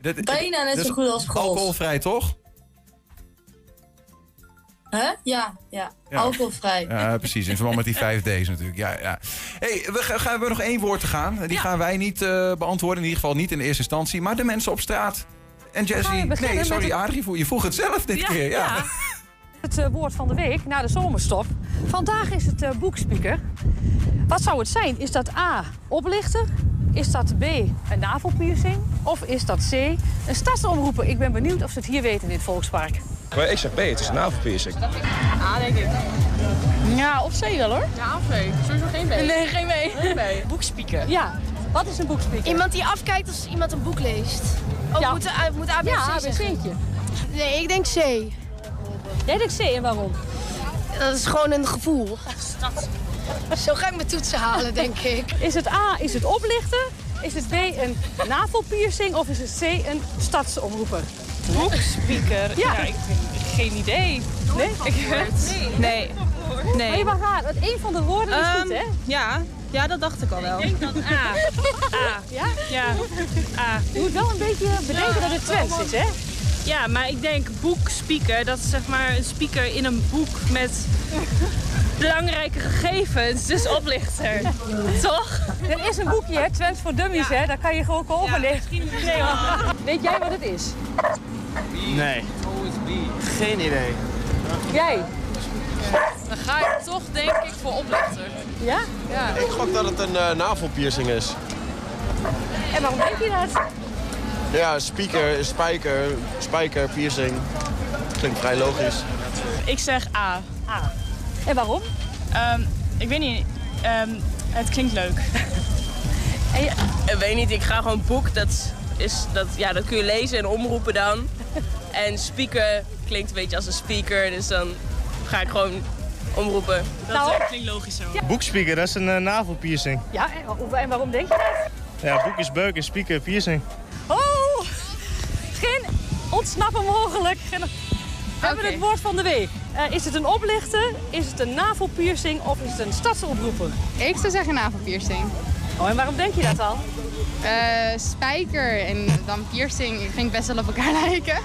Dat- Bijna net dat zo is goed als Grols. Alcoholvrij, toch? Hè? Ja, ja, Ja. alcoholvrij. Ja, precies. In verband met die 5D's natuurlijk. Ja, ja. Hey, we gaan, we nog één woord te gaan. Die gaan wij niet eh, beantwoorden. In ieder geval niet in de eerste instantie. Maar de mensen op straat. En beginnen Nee, sorry, het- Adrie. Je vroeg het zelf dit keer. Ja. Het eh, woord van de week na de zomerstop. Vandaag is het eh, boekspeaker. Wat zou het zijn? Is dat A, oplichter? Is dat B, een navelpiercing? Of is dat C, een stadsomroeper? Ik ben benieuwd of ze het hier weten in dit volkspark. Maar ik zeg B, het is een navelpiercing. A, denk ik. Ja, of C wel hoor. Ja, of B. Sowieso geen B. Nee, geen B. Geen B. Boekspieken. Ja. Wat is een boekspieken? Iemand die afkijkt als iemand een boek leest. Oh, Ja. moet, uh, moet ABC Ja? ABC'tje. Nee, ik denk C. C en waarom? Dat is gewoon een gevoel. Zo ga ik mijn toetsen halen, denk ik. Is het A, is het oplichten? Is het B, een navelpiercing? Of is het C, een stadsomroeper? Boekspeaker? Ja. ik geen idee. Nee? Ik Nee. Nee. Maar je mag raden, het één van de woorden is goed, hè? Ehm, Ja. ja, dat dacht ik al wel. Ik denk dan A. A. Ja? Ja. A. Je moet wel een beetje bedenken dat het Twents is, hè? Ja, maar ik denk boekspeaker, dat is zeg maar een speaker in een boek met belangrijke gegevens, dus oplichter. Toch? Er is een boekje, hè? Twents voor Dummies, hè? Daar kan je gewoon kopen. nee. nee. Weet jij wat het is? Nee. Geen idee. Jij? Dan ga ik toch denk ik voor oplichter. Ja? Ja. Ik gok dat het een eh, navelpiercing is. En waarom denk je dat? Ja, speaker, spijker, spijker, piercing. Klinkt vrij logisch. Ik zeg A. A. En waarom? Ehm, ik weet niet. Ehm, het klinkt leuk. En je... Ik weet niet, ik ga gewoon boek. Dat, is, dat, ja, dat kun je lezen en omroepen dan. En speaker klinkt een beetje als een speaker, dus dan ga ik gewoon omroepen. Dat Nou. eh, klinkt logisch zo. Boekspeaker, dat is een uh, navelpiercing. Ja, en, en waarom denk je dat? Ja, boek is beuk en speaker piercing. Ontsnappen mogelijk. We hebben het woord van de week. Eh, is het een oplichter, is het een navelpiercing of is het een stadsomroeper? Ik zou zeggen navelpiercing. Oh, en waarom denk je dat dan? Eh, spijker en dan piercing ik best wel op elkaar lijken.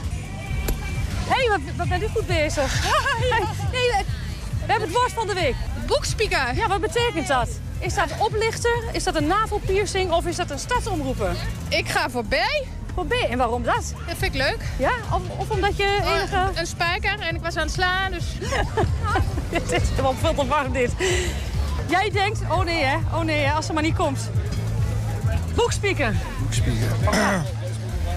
Hé, hey, wat, wat ben je goed bezig? Nee, We hebben het woord van de week. Boekspieker. Ja, wat betekent dat? Is dat oplichter? Is dat een navelpiercing? Of is dat een stadsomroeper? Ik ga voor B. En waarom dat? Dat vind ik leuk. Ja? Of, of omdat je Oh, enige... Een spijker en ik was aan het slaan, dus... Het is wel veel te warm dit. Jij denkt, oh nee hè, oh nee hè, als ze maar niet komt. Boekspieker. Boekspieker.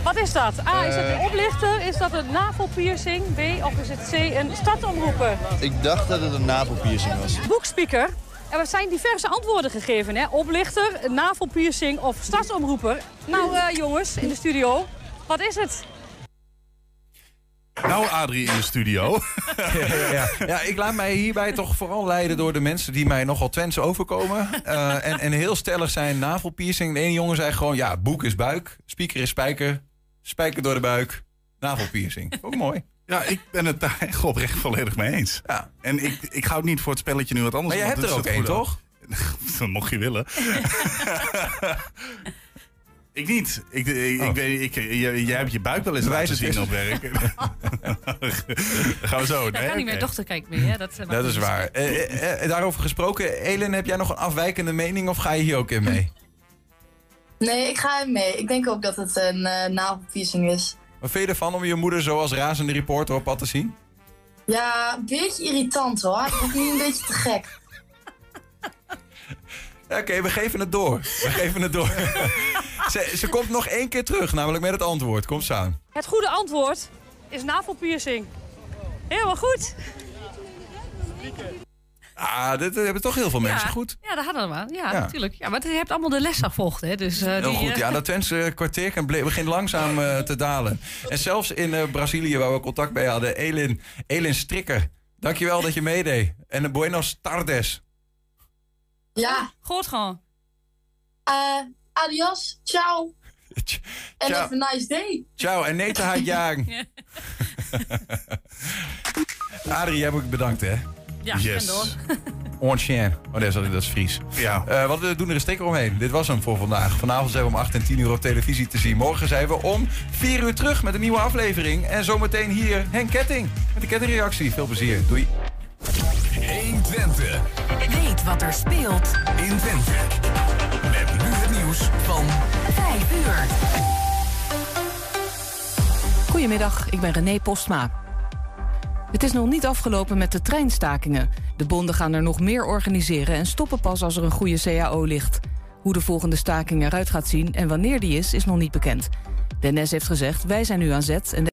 Wat is dat? A, is het een Eh. oplichter? Is dat een navelpiercing? B, of is het C, een stadsomroeper? Ik dacht dat het een navelpiercing was. Boekspieker. Er zijn diverse antwoorden gegeven, hè? Oplichter, navelpiercing of stadsomroeper. Nou, eh, jongens, in de studio, wat is het? Nou, Adrie in de studio. ja, ja. ja, ik laat mij hierbij toch vooral leiden door de mensen die mij nogal Twents overkomen. Eh, en, en heel stellig zijn navelpiercing. De ene jongen zei gewoon, ja, boek is buik, speaker is spijker, spijker door de buik, navelpiercing. Ook mooi. Ja, ik ben het daar echt oprecht volledig mee eens. Ja. En ik, ik hou niet voor het spelletje nu wat anders. Maar jij hebt er ook het één, toch? Dat mocht je willen. ik niet. Ik, ik, ik weet, ik, jij, jij hebt je buik wel eens Bewijs laten het zien op werk. Gaan we zo. Nee, kan niet. Mijn oké. dochter kijkt mee. Hè? Dat, eh, Dat is waar. Eh, eh, eh, daarover gesproken, Elin, heb jij nog een afwijkende mening of ga je hier ook in mee? Nee, ik ga hem mee. Ik denk ook dat het een eh navelpiercing is. Wat vind je ervan om je moeder zo als razende reporter op pad te zien? Ja, een beetje irritant hoor. Ik vind niet een beetje te gek. Oké, we geven het door. We geven het door. ze, ze komt nog één keer terug, namelijk met het antwoord. Kom samen. Het goede antwoord is navelpiercing. Helemaal goed. Ah, dit hebben toch heel veel mensen ja, goed. Ja, dat hadden we. Ja, Ja. natuurlijk. Ja, maar je hebt allemaal de les gevolgd, hè? Dus, eh, Heel die, goed, eh, ja, dat Twentse kwartier kan begint langzaam eh, te dalen. En zelfs in eh, Brazilië, waar we contact mee hadden, Elin, Elin Strikker. Dankjewel dat je meedeed. En de Buenos Tardes. Ja. Goed gewoon. Eh, adios, ciao. En have a nice day. Ciao, en Neta haat jang. Adrie, jij ook bedankt, hè? Ja, en door. On chien. Oh, dat is, dat is Fries. Ja. Eh, we doen er een sticker omheen. Dit was hem voor vandaag. Vanavond zijn we om 8 en 10 uur op televisie te zien. Morgen zijn we om 4 uur terug met een nieuwe aflevering. En zometeen hier Henk Ketting met de kettingreactie. Veel plezier. Doei. 120. Weet wat er speelt in Twente. Met nu het nieuws van 5 uur. Goedemiddag, ik ben René Postma. Het is nog niet afgelopen met de treinstakingen. De bonden gaan er nog meer organiseren en stoppen pas als er een goede CAO ligt. Hoe de volgende staking eruit gaat zien en wanneer die is, is nog niet bekend. De NS heeft gezegd, wij zijn nu aan zet en